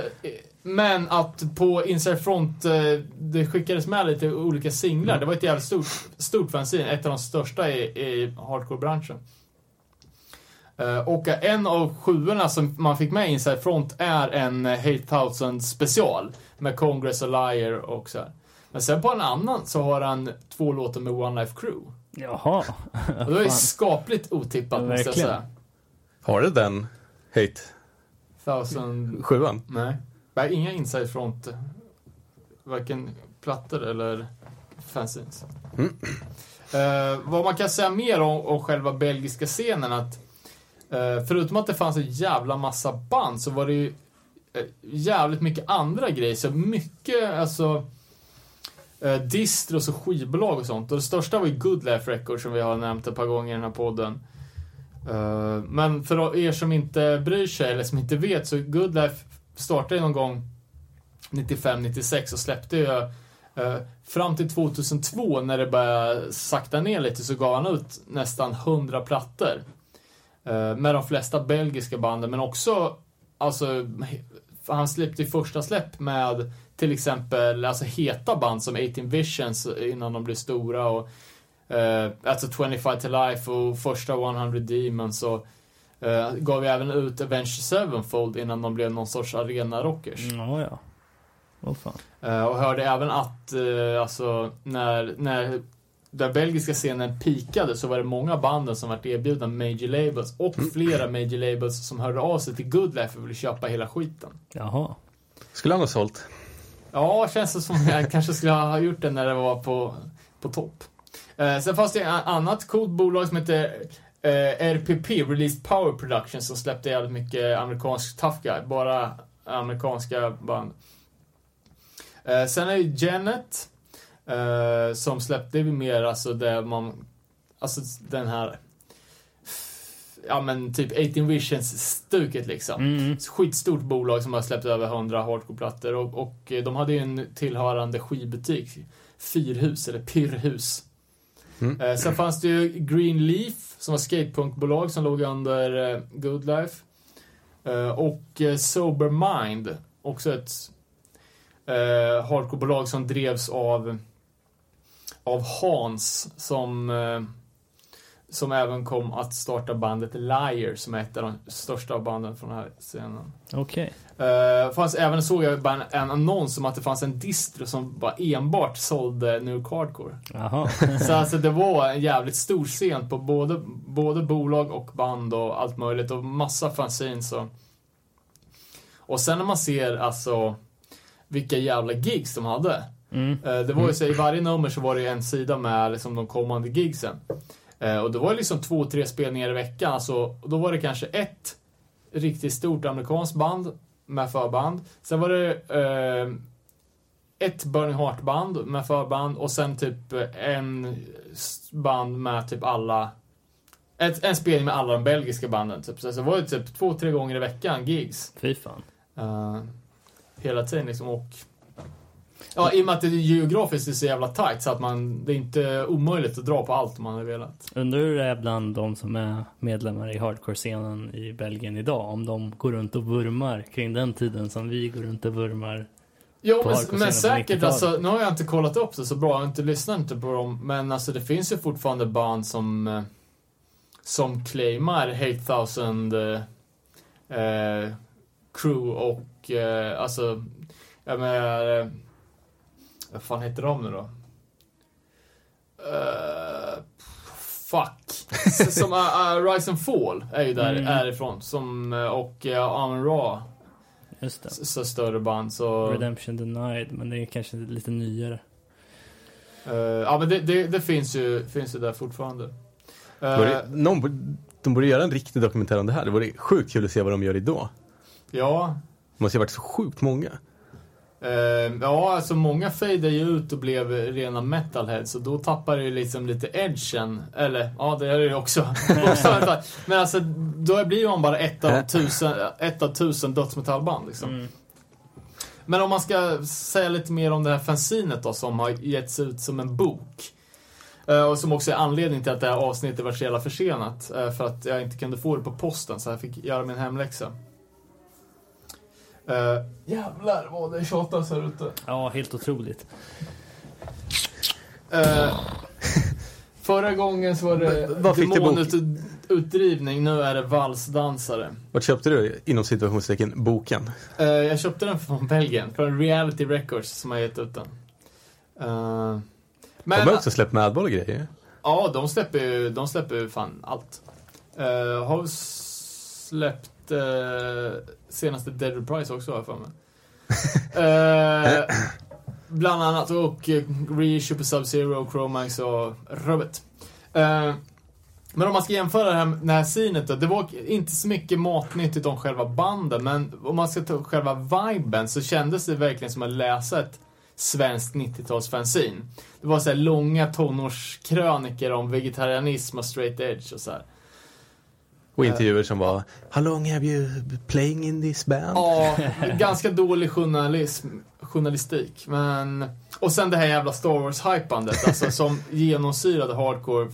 men att på Inside Front, eh, det skickades med lite olika singlar. Det var ett jävligt stort, stort fanzine, ett av de största i, i hardcore-branschen. Eh, och en av sjuorna som man fick med i Inside Front är en Hate Thousand special med Congress och Liar och så här. Men sen på en annan så har han två låtar med One Life Crew. Jaha. Och det var ju skapligt otippat måste jag säga. Har du den Hate Thousand... sjuan? Nej. Nej, inga Inside Front. Varken plattor eller fanzines. Mm. Eh, vad man kan säga mer om, om själva belgiska scenen att eh, förutom att det fanns en jävla massa band så var det ju eh, jävligt mycket andra grejer. Så mycket, alltså eh, distros och skivbolag och sånt. Och det största var ju Good Life Records som vi har nämnt ett par gånger i den här podden. Eh, men för er som inte bryr sig eller som inte vet så Good Life startade ju någon gång 95-96 och släppte ju eh, fram till 2002 när det började sakta ner lite så gav han ut nästan 100 plattor. Eh, med de flesta belgiska banden men också alltså han släppte ju första släpp med till exempel alltså heta band som 18 Visions innan de blev stora och eh, alltså 25 to Life och första 100 Demons och eh, gav ju även ut Avenged Sevenfold innan de blev någon sorts arena-rockers. Mm, ja, ja. Oh, fan. Eh, och hörde även att eh, alltså när, när den belgiska scenen pikade så var det många banden som vart erbjudna major labels och flera major labels som hörde av sig till Goodlife och ville köpa hela skiten. Jaha. Skulle han ha sålt? Ja, känns det som jag kanske skulle ha gjort det när det var på, på topp. Eh, sen fanns det ett annat coolt bolag som heter eh, RPP, Released Power Production, som släppte jävligt mycket amerikansk tough guy. Bara amerikanska band. Eh, sen är det Janet, eh, som släppte mer alltså där man, alltså den här, ja men typ 18 Visions-stuket liksom. Mm. Skitstort bolag som har släppt över 100 hardcore-plattor och, och de hade ju en tillhörande skivbutik. Fyrhus, eller Pyrrhus. Mm. Eh, sen fanns det ju Green Leaf, som var skatepunkbolag som låg under eh, Good Life. Eh, och eh, Sober Mind, också ett eh, som drevs av, av Hans, som, eh, som även kom att starta bandet Liar, som är ett av de största banden från den här scenen. Okej. Uh, fanns även såg jag bara en, en annons om att det fanns en distro som bara enbart sålde New Hardcore. Jaha. Så alltså det var en jävligt stor scen på både, både bolag och band och allt möjligt och massa fanzines och... Och sen när man ser alltså vilka jävla gigs de hade. Mm. Eh, Det var ju så, i varje nummer så var det ju en sida med liksom de kommande gigsen. Eh, Och det var liksom två, tre spelningar i veckan. Alltså, då var det kanske ett riktigt stort amerikanskt band med förband. Sen var det eh, ett Burning Heart-band med förband och sen typ en s- band med typ alla ett, en spelning med alla de belgiska banden. Typ. Så det var ju typ två, tre gånger i veckan gigs. Fy fan. Eh, hela tiden liksom och... Ja, i och med att det geografiskt är så jävla tight så att man, det är inte omöjligt att dra på allt om man hade velat. Undrar hur det är bland de som är medlemmar i hardcore-scenen i Belgien idag. Om de går runt och vurmar kring den tiden som vi går runt och vurmar. Jo, men, men säkert 90-talet. alltså, nu har jag inte kollat upp det så bra, jag inte lyssnat inte på dem, men alltså det finns ju fortfarande band som eh, som claimar 8000 eh, eh, crew och eh, alltså, jag menar, eh, vad fan heter de nu då? Eh, fuck. Som uh, uh, Rise and Fall är ju där, Mm. är som, och uh, Amon Ra, Just det. så, så större band så... Redemption Denied, men det är kanske lite nyare. Eh, ja men det, det, det finns, ju, finns ju där fortfarande. Eh, Borde, någon, de borde göra en riktig dokumentär om det här. Det vore sjukt kul att se vad de gör idag. ja. Det måste ju ha varit så sjukt många. Eh, ja, alltså många fejdade ju ut och blev rena metalheads och då tappar det ju liksom lite edgen. Eller, ja det gör det ju också. men alltså, då blir man bara ett av tusen, ett av tusen dödsmetallband liksom. Mm. Men om man ska säga lite mer om det här fanzinet då som har getts ut som en bok. Eh, Och som också är anledningen till att det här avsnittet var så jävla försenat. eh, För att jag inte kunde få det på posten så jag fick göra min hemläxa. Uh, jävlar vad det tjatas här ute. Ja, helt otroligt. Eh, förra gången så var det Vad fick demonutdrivning, nu är det valsdansare. Vart köpte du, inom situationstecken, boken? Eh, jag köpte den från Belgien, från Reality Records som har gett ut den. Eh, de har också släppt Madball och grejer. Ja, de släpper ju, de släpper ju fan allt. Uh, har släppt uh, senaste Dead Reprise också har jag för mig. Eh, bland annat och uh, reissue på Sub-Zero, Chromax och rubbet. Uh, Men om man ska jämföra det här, det här scenet då. Det var inte så mycket matnyttigt om själva banden, men om man ska ta upp själva viben så kändes det verkligen som att läsa ett svenskt 90-talsfanzine. Det var så här långa tonårskröniker om vegetarianism och straight edge och så här. Och intervjuer som var How long have you playing in this band? Ja, ganska dålig journalism, journalistik. Men... Och sen det här jävla Star Wars-hypandet, alltså som genomsyrade hardcore.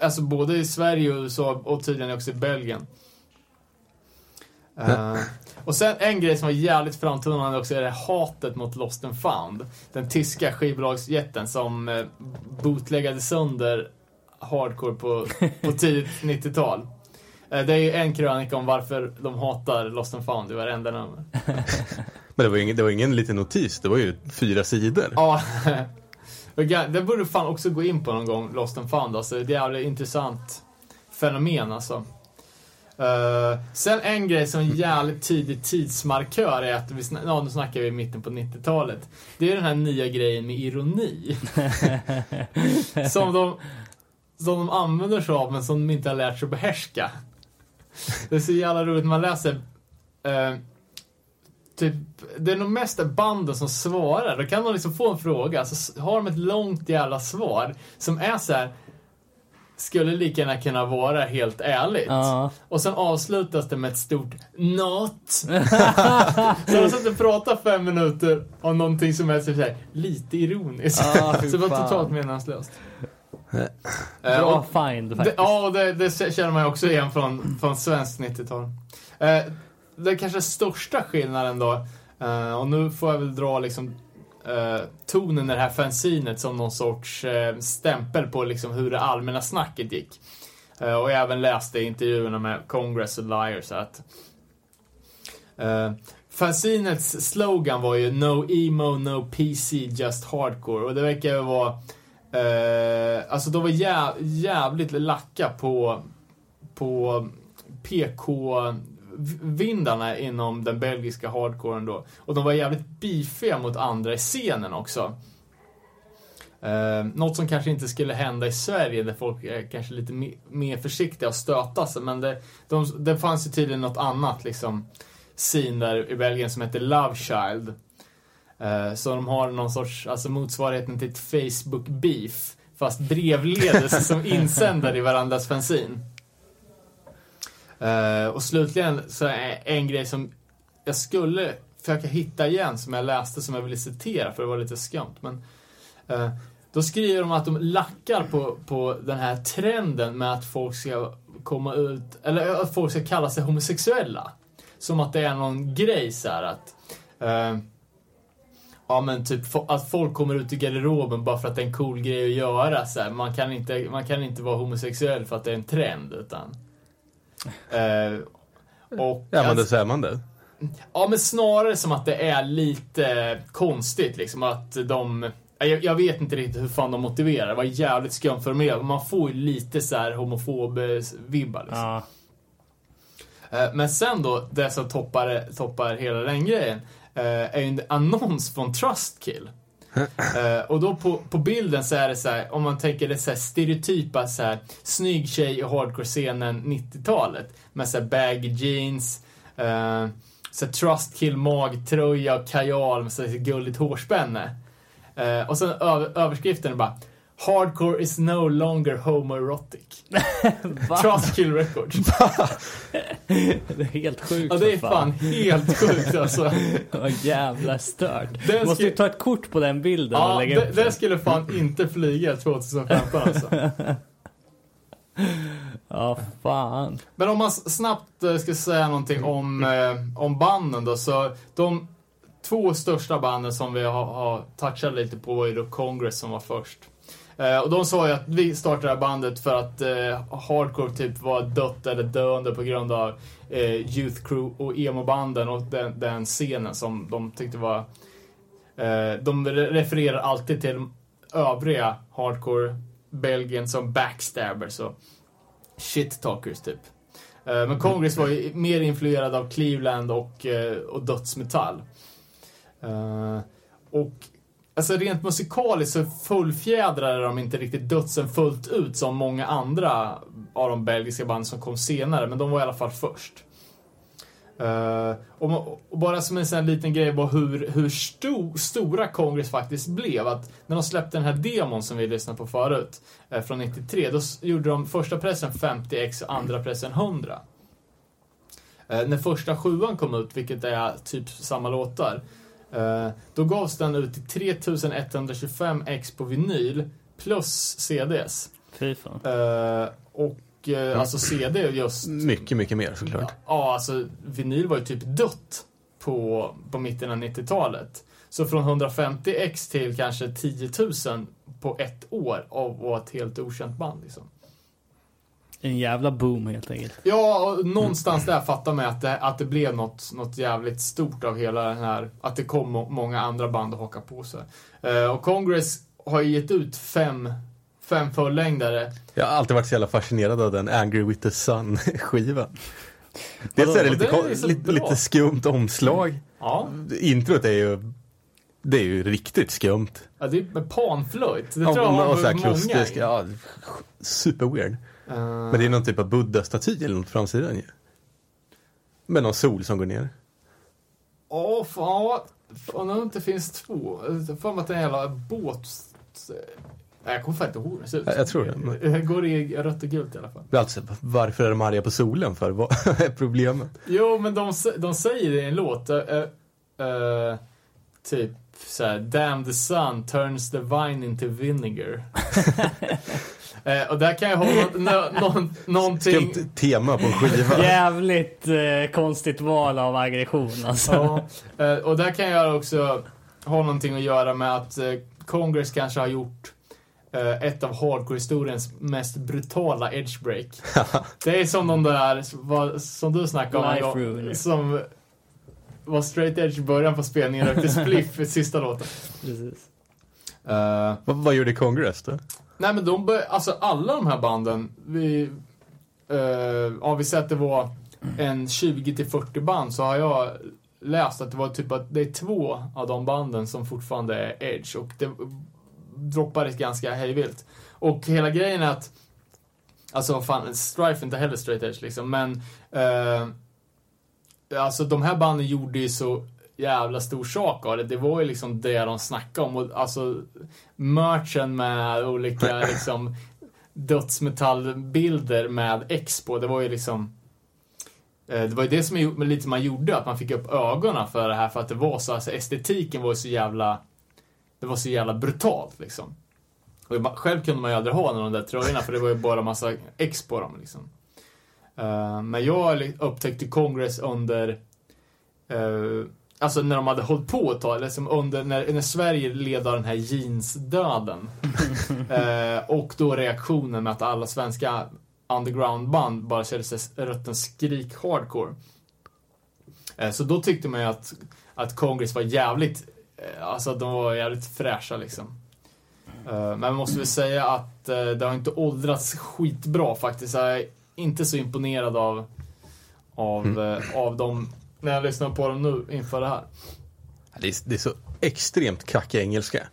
Alltså både i Sverige och USA och tydligen också i Belgien. Uh, och sen en grej som var jävligt framtonande också är det hatet mot Lost and found. Den tyska skivbolagsjätten som uh, bootleggade sönder hardcore på, på tidigt 90-tal. Uh, det är ju en krönika om varför de hatar Lost and found i varenda nummer. Men det var, ingen, det var ingen liten notis, det var ju fyra sidor. Ja. det borde fan också gå in på någon gång, Lost and found. Alltså, det är ett jävligt intressant fenomen alltså. Uh, sen en grej som är jävligt tidig tidsmarkör är att vi, sn ja, nu snackar vi i mitten på 90-talet. Det är den här nya grejen med ironi. som, de, som de använder sig av men som de inte har lärt sig att behärska. Det är så jävla roligt när man läser uh, Typ, det är nog mest banden som svarar. Då kan de liksom få en fråga, så har de ett långt jävla svar som är så här, skulle lika gärna kunna vara helt ärligt. Ja. Och sen avslutas det med ett stort NOT. så de satt och pratade fem minuter om någonting som är så här, lite ironiskt. Fy så det var totalt meningslöst. Eh, Bra find faktiskt. ja, det, det känner man ju också igen från, från svenskt 90-tal. Eh, den kanske största skillnaden då, eh, och nu får jag väl dra liksom eh, tonen i det här fanzinet som någon sorts eh, stämpel på liksom hur det allmänna snacket gick. Och jag även läste intervjuerna med Congress och Liars att fanzinets slogan var ju No emo, no PC, just hardcore. Och det verkar ju vara Eh, alltså de var jäv, jävligt lacka på, på PK-vindarna inom den belgiska hardcoren då. Och de var jävligt beefiga mot andra i scenen också. Eh, något som kanske inte skulle hända i Sverige där folk är kanske lite me mer försiktiga och stöta sig. Men det, de, det fanns ju tydligen något annat liksom scene där i Belgien som heter Love Child. Eh, Så de har någon sorts, alltså motsvarigheten till ett Facebook-beef. Fast brevledes som insändare i varandras fanzine. Eh, Och slutligen så är en grej som jag skulle försöka hitta igen som jag läste som jag ville citera för det var lite skumt. Men, eh, då skriver de att de lackar på, på den här trenden med att folk ska komma ut, eller att folk ska kalla sig homosexuella. Som att det är någon grej så här att eh, Ja men typ att folk kommer ut i garderoben bara för att det är en cool grej att göra. Så här. Man, kan inte, man kan inte vara homosexuell för att det är en trend. Utan, eh, och, Ja men alltså- det säger man det. Ja, men snarare som att det är lite konstigt liksom att de... Jag, jag vet inte riktigt hur fan de motiverar det. var jävligt skumt för mig. Man får ju lite så här homofob-vibbar liksom. Ja. Eh, Men sen då, det som toppar, toppar hela den grejen, är ju en annons från Trustkill. Eh, och då på, på bilden så är det så här, om man tänker det så här stereotypa så här, snygg tjej i hardcore-scenen 90-talet. Med så här baggy jeans, eh, så här Trustkill magtröja och kajal med så här gulligt hårspänne. Eh, och sen över, överskriften är bara Hardcore is no longer homoerotic. Trustkill Records. Det är helt sjukt Ja, det är för fan helt sjukt alltså. Vad jävla stört. Den måste ju ta ett kort på den bilden och Ja, lägga det, upp det den. skulle fan inte flyga 2015 alltså. Ja, fan. Men om man snabbt eh, ska säga någonting om, eh, om banden då, så de två största banden som vi har, har touchat lite på ju då Congress som var först. Eh, och de sa ju att vi startade det här bandet för att eh, hardcore typ var dött eller döende på grund av eh, Youth Crew och emo-banden och den, den scenen som de tyckte var... Eh, de refererar alltid till övriga hardcore Belgien som backstabbers och shit-talkers typ. Eh, Men Congress var ju mer influerad av Cleveland och, eh, och dödsmetall. Eh, och Alltså rent musikaliskt så fullfjädrade de inte riktigt dödsen fullt ut som många andra av de belgiska band som kom senare, men de var i alla fall först. Uh, och, och, bara som en sån liten grej var hur, hur sto, stora Congress faktiskt blev. Att när de släppte den här demon som vi lyssnade på förut, uh, från 93, då gjorde de första pressen 50x och andra pressen 100. Uh, eh, när första sjuan kom ut, vilket är typ samma låtar, då gavs den ut till 3125 x på vinyl plus CDs. Fy fan. och mm. alltså CD just... Mycket, mycket mer såklart. Ja, alltså vinyl var ju typ dött på, på mitten av 90-talet. Så från 150 x till kanske 10 000 på ett år av att vara ett helt okänt band liksom. En jävla boom helt enkelt. Ja, och någonstans där fattar man att det, att det blev något, något jävligt stort av hela den här, att det kom många andra band att haka på sig. Uh, och Congress har ju gett ut fem fem fullängdare. Jag har alltid varit så jävla fascinerad av den Angry with the Sun-skivan. Dels är det lite, är lite, lite, skumt omslag. Ja. Introt är ju det är ju riktigt skumt. Ja, det är med panflöjt. Det ja, tror jag har så här många. Ja, super weird. Uh... Men det är någon typ av buddha-staty eller något på framsidan ju. Med någon sol som går ner. Åh, oh, fan. Fan, det inte finns två. Fan att det är en jävla båt jag kommer fan inte ihåg hur det ser ut. Jag, tror det. Det går i rött och gult i alla fall. Alltså, varför är de arga på solen för? Vad är problemet? Jo, men de, de säger det i en låt. Uh, uh, typ såhär, Damn the sun turns the vine into vinegar. uh, och där kan jag ha no, no, någonting... Skumt tema på en skiva. Jävligt konstigt val av aggression alltså. Ja, och där kan jag också ha någonting att göra med att Congress kanske har gjort uh, ett av hardcore-historiens mest brutala edgebreak. det är som de där, vad, som du snackade om en gång, som var straight edge i början på spelningen och rökte spliff i sista låten. Precis. Uh, vad, vad gjorde Congress då? Nej men de bör, alltså alla de här banden, vi, eh, ja vi säger att det var en 20-40 band så har jag läst att det var typ att det är två av de banden som fortfarande är Edge och det droppades ganska hejvilt. Och hela grejen är att, alltså fan, Strife är inte heller straight edge liksom, men eh, alltså de här banden gjorde ju så jävla stor sak av det. Det var ju liksom det de snackade om och alltså merchen med olika liksom dödsmetallbilder med X på, det var ju liksom Eh, det var ju det som lite man gjorde, att man fick upp ögonen för det här för att det var så, alltså estetiken var så jävla, det var så jävla brutalt liksom. Och själv kunde man ju aldrig ha någon av de där tröjorna för det var ju bara massa X på dem liksom. Uh, men jag upptäckte Congress under, uh, alltså när de hade hållit på ett tag, liksom under, när, när Sverige led av den här jeansdöden. uh, och då reaktionen med att alla svenska undergroundband bara körde rötten skrik hardcore. Eh, så då tyckte man ju att, att Congress var jävligt, eh, alltså de var jävligt fräscha liksom. Eh, men man måste väl säga att det har inte åldrats skitbra faktiskt. Jag är inte så imponerad av, av, mm. av dem när jag lyssnar på dem nu inför det här. Det är, det är så extremt kackig engelska.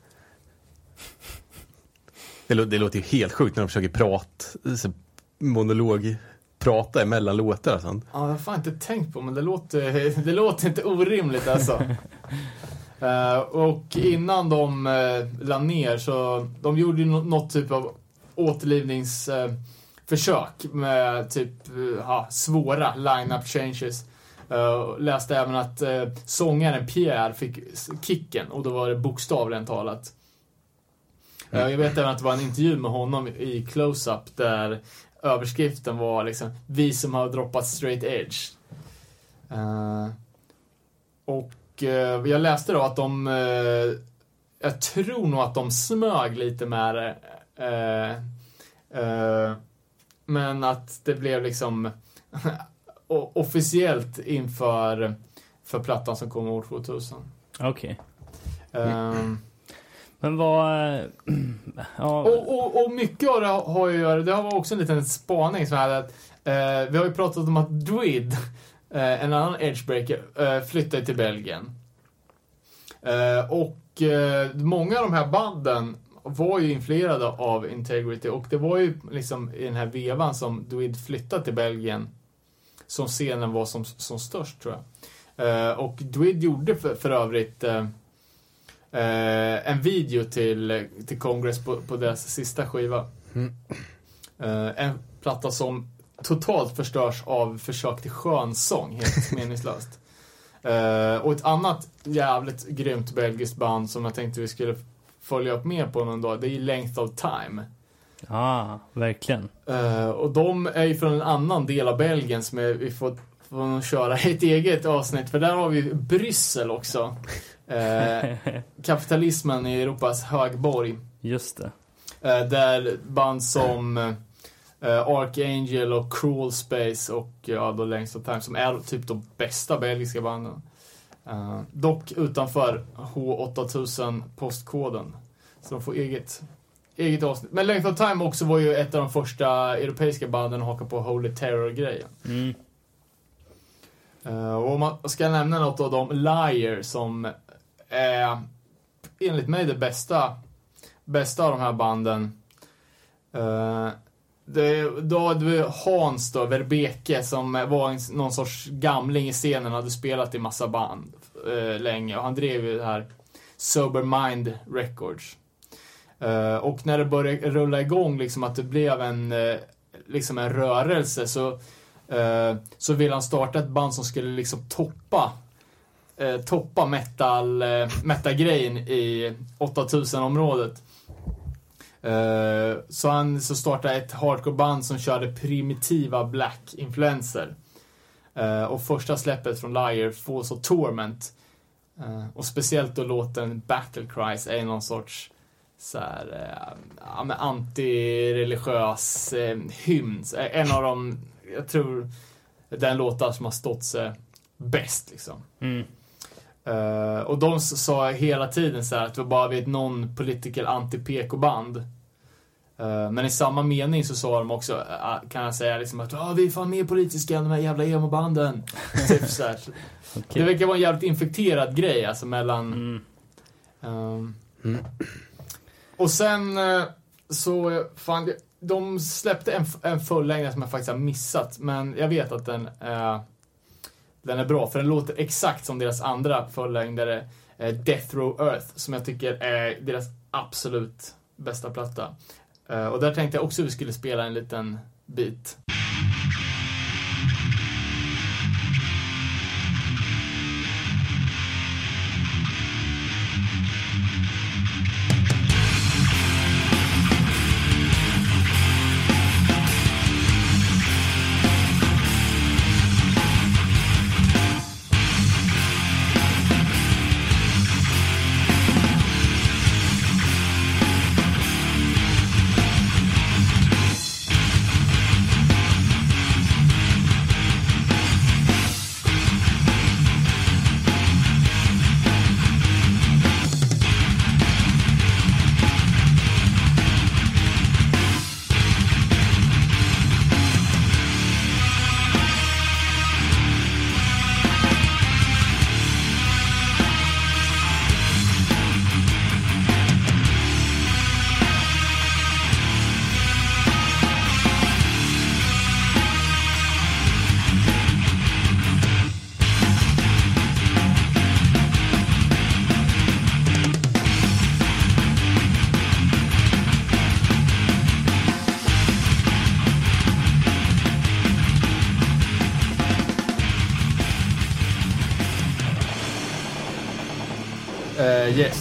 Det, det låter ju helt sjukt när de försöker prata, monolog prata emellan låtar och sånt. Ja, det har jag fan inte tänkt på, men det låter, det låter inte orimligt alltså. uh, och innan de uh, la ner så, de gjorde ju något typ av återlivningsförsök uh, med typ uh, svåra line-up changes. Uh, läste även att uh, sångaren Pierre fick kicken och då var det bokstavligen talat. Uh, jag vet även att det var en intervju med honom i Close-Up där överskriften var liksom Vi som har droppat straight edge. Uh, och jag läste då att de Jag tror nog att de smög lite med det. men att det blev liksom officiellt inför för plattan som kommer år 2000. Okej. Okay. Um, men vad... ja. och, och, och, mycket av det har ju att göra, det var också en liten spaning så här att eh, vi har ju pratat om att Druid, eh, en annan edgebreaker, eh, flyttade till Belgien. Eh, och eh, många av de här banden var ju influerade av Integrity och det var ju liksom i den här vevan som Dwid flyttade till Belgien som scenen var som, som störst tror jag. Eh, och Dwid gjorde för, för övrigt eh, eh, en video till, till Congress på, på deras sista skiva. Eh, en platta som totalt förstörs av försök till skönsång, helt meningslöst. Eh, och ett annat jävligt grymt belgiskt band som jag tänkte vi skulle följa upp mer på någon dag, det är Length of Time. Ja, verkligen. Eh, och de är ju från en annan del av Belgien som är, vi får, får nog köra ett eget avsnitt, för där har vi Bryssel också. Eh, kapitalismen i Europas högborg. Just det. Eh, där band som Archangel och Cruel Space och ja, då Length of Time som är typ de bästa belgiska banden. Dock utanför H8000 postkoden. Så de får eget, eget avsnitt. Men Length of Time också var ju ett av de första europeiska banden att haka på Holy Terror-grejen. Mm. Eh, och om man ska nämna något av dem, Liar som är enligt mig det bästa, bästa av de här banden. Uh, det, då hade vi Hans då, Verbeke, som var en, någon sorts gamling i scenen, hade spelat i massa band uh, länge och han drev ju det här Sober Mind Records. Eh, och när det började rulla igång, liksom att det blev en, eh, liksom en rörelse, så eh, så ville han starta ett band som skulle liksom toppa toppa metal, metal-grejen i 8000-området. Så han så startade ett hardcore-band som körde primitiva black-influenser. Och första släppet från Liar, Falls of Torment, och speciellt då låten Battle Cries är någon sorts så här, eh, ja, men antireligiös eh, hymn. En av de jag tror den låtar som har stått sig bäst liksom. Mm. Uh, och de sa hela tiden så att det var bara vid ett non-political anti-PK-band. Uh, men i samma mening så sa de också, uh, kan jag säga liksom att vi är fan mer politiska än de här jävla emo-banden. typ så här. okay. Det verkar vara en jävligt infekterad grej alltså mellan... Mm. Um, Mm och sen eh, så, eh, fan, de släppte en, en fullängdare som jag faktiskt har missat, men jag vet att den, eh, den är bra, för den låter exakt som deras andra fullängdare, eh, Death Row Earth, som jag tycker är deras absolut bästa platta. Eh, och där tänkte jag också att vi skulle spela en liten bit.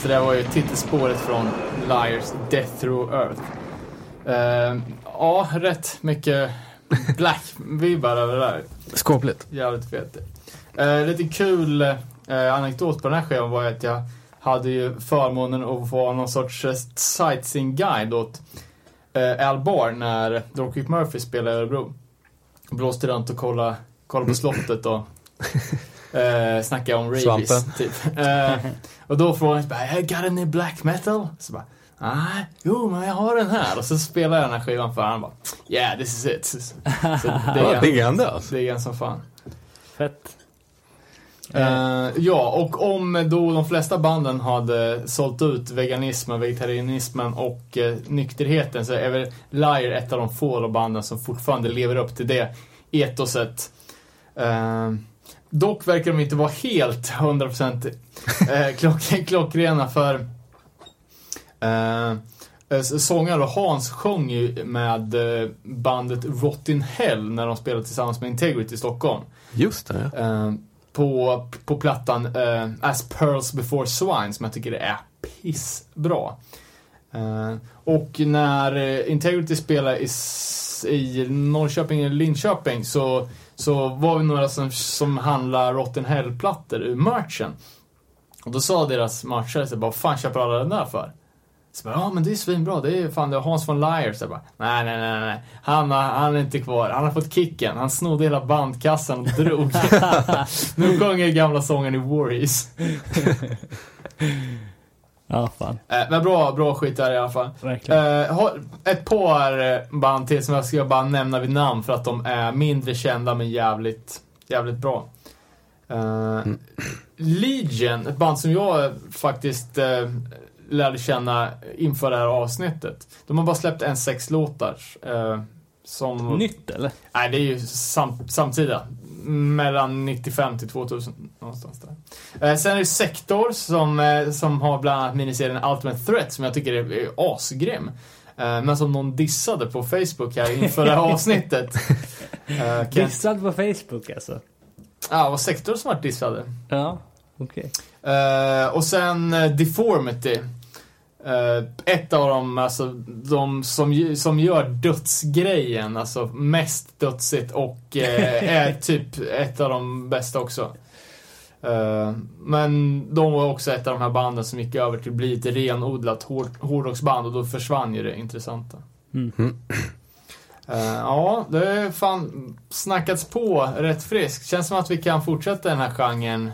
Det där var ju titelspåret från Liars Death Through Earth. Uh, ja, rätt mycket black-vibbar över det där. Skapligt. Jävligt fett. Uh, lite kul uh, anekdot på den här skivan var att jag hade ju förmånen att vara någon sorts uh, sightseeing-guide åt uh, Al Bar när Dropkick Murphy spelade i Örebro. Blåste runt och kollade, kollade på slottet och uh, snackade om rabies. Svampen. Typ. Uh, och då frågade han bara, got any black metal? Så bara, nej, jo men jag har den här. Och så spelade jag den här skivan för honom och bara, yeah this is it. Så det Ja, är, alltså. det är en som fan. Fett. Eh, ja, och om då de flesta banden hade sålt ut veganismen, vegetarianismen och eh, nykterheten så är väl Liar ett av de få banden som fortfarande lever upp till det etoset. Eh, dock verkar de inte vara helt 100% eh, klock, klockrena för eh, eh, sångare Hans sjöng ju med eh, bandet Rottin Hell när de spelade tillsammans med Integrity i Stockholm. Just det. Eh, på, på plattan eh, As Pearls Before Swine som jag tycker är pissbra. Eh, och när eh, Integrity spelade i, i Norrköping eller Linköping så, så var vi några som, som handlade Rotten Hell-plattor ur merchen. Och då sa deras merchare så bara, vad fan köper alla den där för? Så bara, ja men det är svinbra, det är fan det är Hans von Lier. Så jag bara, nej nej nej nej, han, har- han är inte kvar, han har fått kicken, han snodde hela bandkassan och drog. nu sjunger gamla sången i Worries. Ja, fan. Eh, men bra, bra skit där i alla fall. Verkligen. Eh, har ett par eh, band till som jag ska bara nämna vid namn för att de är mindre kända men jävligt, jävligt bra. Eh, Legion, ett band som jag faktiskt eh, lärde känna inför det här avsnittet. De har bara släppt en sex låtar. Eh, som, Nytt eller? Nej, det är ju sam, samtida. Mellan 95 till 2000, någonstans där. Eh, sen är det Sektor som, eh, som har bland annat miniserien Ultimate Threat som jag tycker är, är asgrym. Eh, men som någon dissade på Facebook här inför det här avsnittet. Kan- Dissad på Facebook alltså? Ja, det var Sektor som var dissade. Ja, okej. Eh, och sen Deformity. Eh, ett av dem, alltså de som, som gör dödsgrejen, alltså mest dödsigt och eh, är typ ett av de bästa också. Eh, men de var också ett av de här banden som gick över till att bli ett renodlat hård- hårdrocksband och då försvann ju det intressanta. Mm. Eh, ja, det har fan snackats på rätt friskt. Känns som att vi kan fortsätta den här genren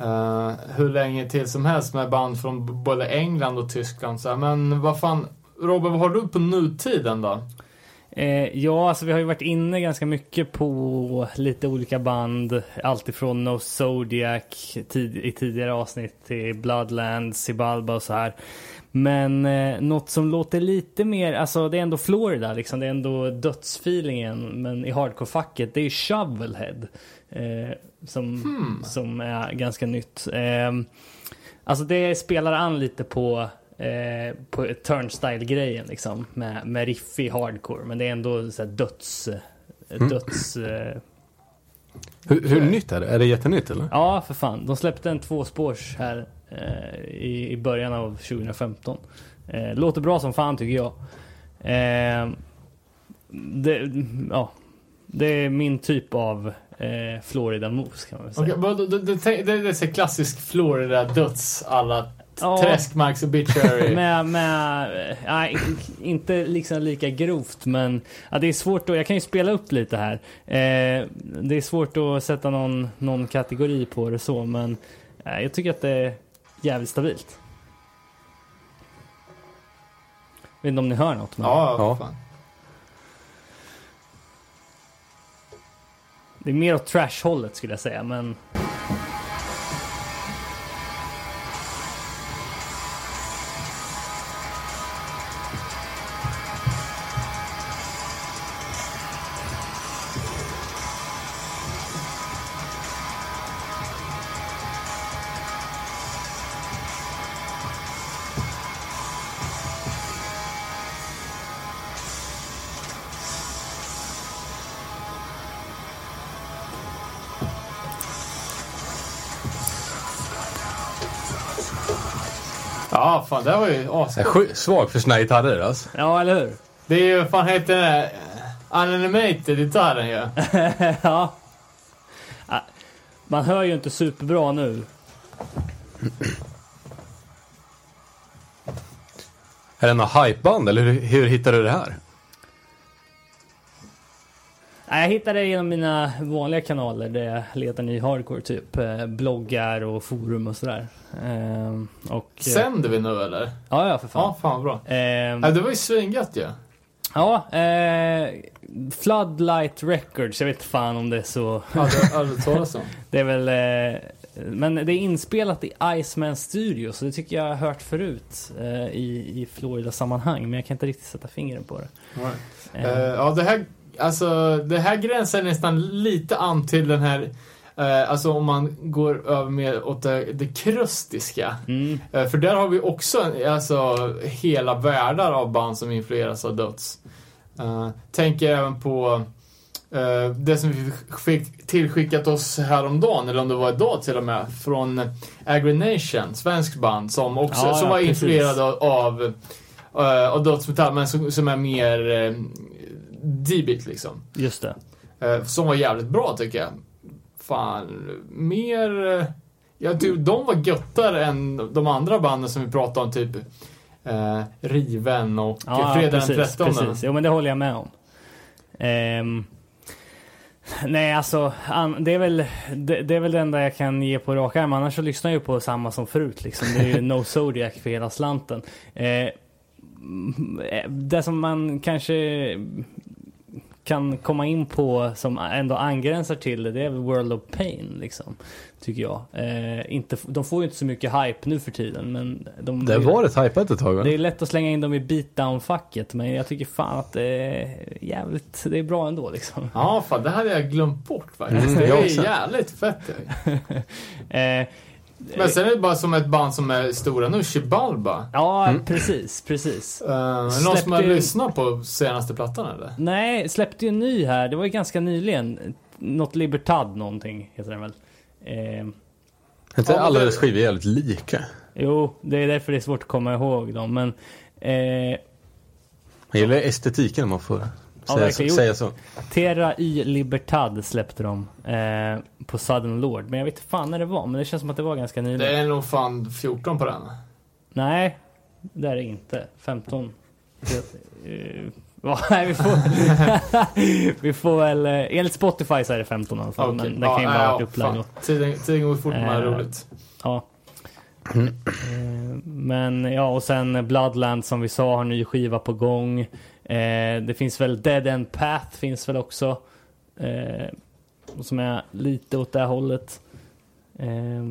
Uh, hur länge till som helst med band från både England och Tyskland. Så här. Men vad fan, Robert, vad har du på nutiden då? Eh, ja, alltså vi har ju varit inne ganska mycket på lite olika band. Alltifrån No Zodiac tid, i tidigare avsnitt till Bloodland, Sibalba och så här. Men eh, något som låter lite mer, alltså det är ändå Florida liksom, det är ändå dödsfeelingen. Men i hardcore-facket, det är ju Shovelhead. Eh, som, som är ganska nytt. Eh, alltså det spelar an lite på eh, på turnstyle-grejen liksom. Med, med riffig hardcore. Men det är ändå så här döds... Döds... Eh, Hur, hur nytt är det? Är det jättenytt eller? ja, för fan. De släppte en tvåspårs här eh, i, i början av 2015. Eh, låter bra som fan tycker jag. Eh, det, ja, det är min typ av eh, Florida Moose kan man väl säga. Vad- det, det, det, det är så klassisk Florida-döds alla Ja. träskmarks obituary. Med, med, eh, nej, inte liksom lika grovt men ja, det är svårt att, jag kan ju spela upp lite här. Eh, det är svårt att sätta någon, någon kategori på det så men eh, jag tycker att det är jävligt stabilt. Vet inte om ni hör något men ja, Ja. Det är mer åt trash-hållet skulle jag säga men det var ju ascoolt. svag för här gitarrer alltså. ja eller hur? Det är ju, fan heter den där? Unanimated-gitarren ju. ja. Man hör ju inte superbra nu. Är det några hypeband eller hur, hur hittar du det här? Jag hittade det genom mina vanliga kanaler där jag letar ny hardcore typ. Eh, bloggar och forum och sådär. Ehm, och, eh, Sänder vi nu eller? Ja, ja för fan. Ja, fan bra. Ehm, Ja, det var ju svingött ju. Ja, eh, Floodlight Records, jag vet fan om det är så. Aldrig, aldrig talas om. Det är väl... Eh, men det är inspelat i Iceman Studio, så det tycker jag har hört förut eh, i, i Florida-sammanhang. Men jag kan inte riktigt sätta fingret på det. Eh, Eh, ja, det här, alltså, det här gränsar nästan lite an till den här, eh, alltså om man går över mer åt det, det krustiska. mm, Eh, för där har vi också alltså, hela världar av band som influeras av döds. Uh, tänker även på eh, det som vi fick tillskickat oss häromdagen, eller om det var idag till och med, från Agrination, svensk band, som också Ja, som ja, var precis. influerade av, uh, av dödsmetall, men som, som är mer uh, D-bit liksom. just det. Eh, som var jävligt bra tycker jag. Fan, mer... eh, Jag tycker de var göttare än de andra banden som vi pratade om, typ eh, Riven och Ja, Fredag den precis, 13. precis. Jo, men det håller jag med om. Ehm, nej, alltså, det, är väl, det, det är väl det enda jag kan ge på rak arm. Annars så lyssnar jag ju på samma som förut. Liksom. Det är ju No Zodiac för hela slanten. Eh, mm, det som man kanske kan komma in på som ändå angränsar till det, det är väl World of Pain liksom. Tycker jag. Eh, inte, de får ju inte så mycket hype nu för tiden men de Det var rätt hypat ett tag va? det är lätt att slänga in dem i beatdown-facket men jag tycker fan att det är jävligt, det är bra ändå liksom. Ja, fan, det hade jag glömt bort faktiskt. Mm, det är jävligt fett. Eh, Men sen är det bara som ett band som är stora nu, Chibalba. ja, Mm. precis, precis. Uh, någon Släppte som har ju- lyssnat på senaste plattan eller? Nej, släppte ju en ny här, det var ju ganska nyligen. Något Libertad någonting heter den väl. Eh, Inte Ja, alla det- deras skivor är jävligt lika. jo, det är därför det är svårt att komma ihåg dem men eh, Jag gillar estetiken om man får Ja, säga, så, säga så. Terra y Libertad släppte de eh, på Sudden Lord. Men jag vet inte fan när det var, men det känns som att det var ganska nyligen. Det är nog fan 14 på den. Nej, det är det inte. 15. Det, eh? Nej, vi får, vi får väl... eh, Enligt Spotify så är det 15 i alla fall. Okej. Men det kan ju Ja, bara ha ja, varit upplagd. Tiden, tiden går fort med Eh, roligt. Ja. Eh, Men ja, och sen Bloodland som vi sa har ny skiva på gång. Eh, det finns väl Dead End Path finns väl också. Eh, som är lite åt det hållet. Eh,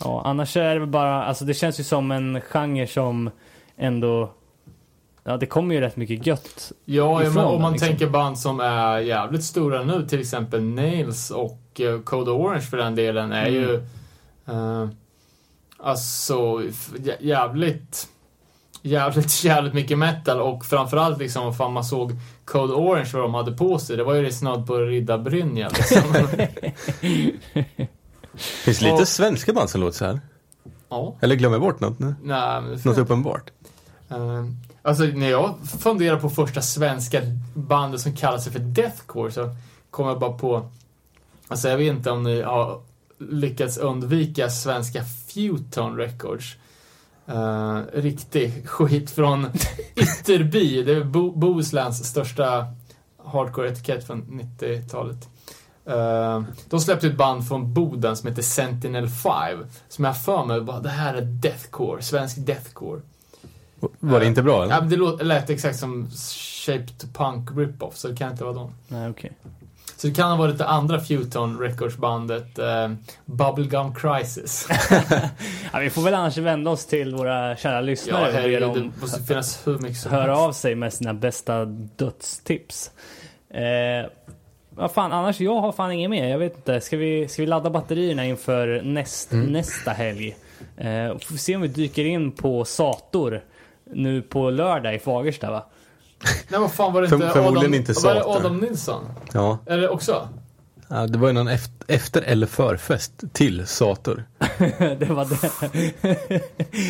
ja, annars är det väl bara, alltså det känns ju som en genre som ändå Ja, det kommer ju rätt mycket gött. Ja, ifrån om man liksom. tänker band som är jävligt stora nu, till exempel Nails och uh, Code Orange för den delen, är Mm. ju uh, alltså jävligt jävligt, jävligt mycket metal och framförallt liksom vad fan man såg Code Orange vad de hade på sig. Det var ju snudd på riddarbrynja liksom. Finns det lite Och- svenska band som låter så här? ja. Eller glömmer jag bort något nu? Nej, det Något uppenbart? Uh, alltså när jag funderar på första svenska bandet som kallar sig för Deathcore så kommer jag bara på, alltså jag vet inte om ni har lyckats undvika svenska Futon Records. Uh, riktig skit från Ytterby, det är Bo- Bohusläns största hardcore-etikett från 90-talet. Uh, de släppte ett band från Boden som heter Sentinel 5. Som jag för mig bara, det här är Deathcore, svensk Deathcore. Var det inte bra eller? Ja, men det lät exakt som Shape to Punk rip-off, så det kan inte vara dem. Nej, okej. Så det kan ha varit det andra Futon Records-bandet, eh, Bubblegum Crisis. Ja, vi får väl annars vända oss till våra kära ja, lyssnare och be herregud, dem det måste finnas hur mycket som höra helst. av sig med sina bästa dödstips. Eh, vad fan, annars jag har fan inget mer. Jag vet inte. Ska vi, ska vi ladda batterierna inför näst, Mm. nästa helg? Eh, får vi se om vi dyker in på Sator nu på lördag i Fagersta va? Nej, vad fan var det inte förmodligen Adam, inte var det. Adam Nilsson? Ja. Är det också? ja. Det var ju någon efter, efter eller förfest till Sator. det var det.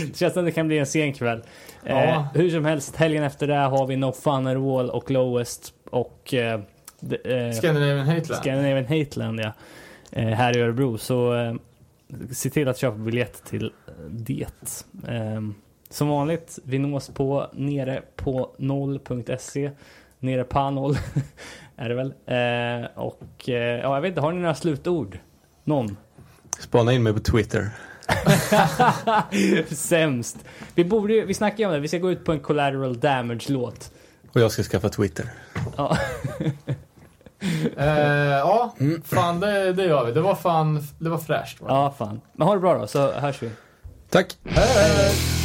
det känns som det kan bli en sen kväll. Eh, Ja. hur som helst, helgen efter det har vi No Fun at All och Lowest och eh, eh, Scandinavian Hateland? Scandinavian Hateland ja. Eh, här i Örebro. Så eh, se till att köpa biljett till eh, det. Som vanligt, vi nås på nere på noll.se. Nere på noll är det väl. Eh, och eh, ja, jag vet inte, har ni några slutord? Någon? Spana in mig på Twitter. Sämst. Vi borde ju- vi snackade ju om det, vi ska gå ut på en collateral damage låt. Och jag ska skaffa Twitter. Ja. Eh, ja, fan det, det gör vi. Det var fan, det var fräscht. va? ja, fan. Men ha det bra då, så hörs vi. Tack! Hej! Reality